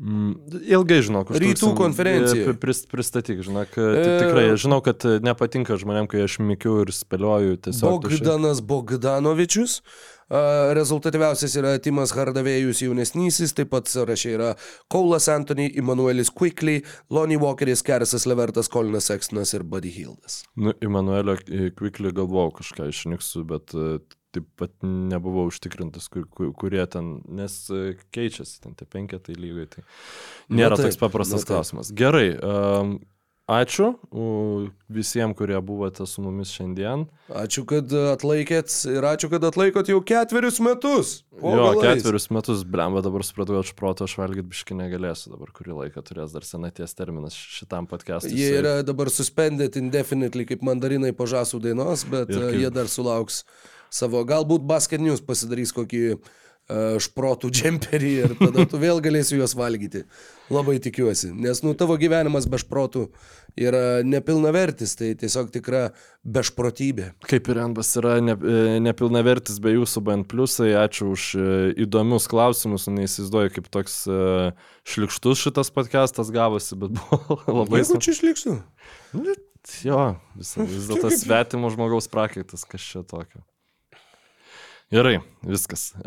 Mm, ilgai žinau, kažkur. Rytų konferencija. Prist, pristatyk, žinok, E, e... tikrai, žinau, kad nepatinka žmonėm, kai aš mikiu ir spėlioju tiesiog. Bogdanas Bogdanovičius. Rezultatyviausias yra Timas Hardavėjus jaunesnysis, taip pat sąraše yra Kaulas Anthony, Immanuelis Quickly, Lonnie Walkeris, Kerisas Levertas, Kolinas Sextonas ir Buddy Hildas. Nu, Emanuelio Kvikliui galvojau kažką išniksiu, bet e, taip pat nebuvau užtikrintas, kur, kur, kurie ten, nes e, keičiasi ten tie penketai lygai. Tai nėra taip, toks paprastas na taip. klausimas. Gerai, um, ačiū visiems, kurie buvote su mumis šiandien. Ačiū, kad atlaikėt ir ačiū, kad atlaikot jau ketverius metus. Po jo, galais. ketverius metus, blemba, dabar supratau, aš proto aš valgyti biški negalėsiu, dabar kurį laiką turės dar senaties terminas šitam podcast'ui. Jie yra dabar suspended indefinitely kaip mandarinai po žasų dainos, bet Ir kaip... jie dar sulauks savo. Galbūt Basket News pasidarys kokį šprotų džemperį ir tada tu vėl galėsi juos valgyti. Labai tikiuosi. Nes, nu, tavo gyvenimas be šprotų yra nepilnavertis, tai tiesiog tikra bešprotybė. Kaip ir Enbas yra ne, e, nepilnavertis be jūsų bent pliusai, ačiū už e, įdomius klausimus, neįsivaizduoju, kaip toks e, šlikštus šitas podcastas gavosi, bet buvo labai Jeigu čia išliksiu. Nu, Jo, vis, vis dėlto svetimo žmogaus prakaitas, kas čia tokio. Gerai, viskas.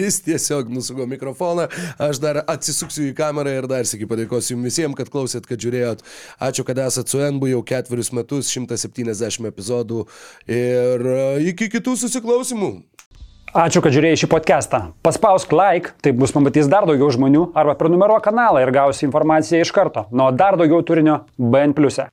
Jis tiesiog nusugo mikrofoną, aš dar atsisuksiu į kamerą ir dar sėki padėkosiu jums visiems, kad klausėt, kad žiūrėjot. Ačiū, kad esat su NBU jau ketverius metus, 170 epizodų ir e, iki kitų susiklausimų. Ačiū, kad žiūrėjai šį podcastą. Paspausk like, taip bus pamatys dar daugiau žmonių, arba prenumeruok kanalą ir gausi informaciją iš karto. Nuo dar daugiau turinio BN ⁇. E.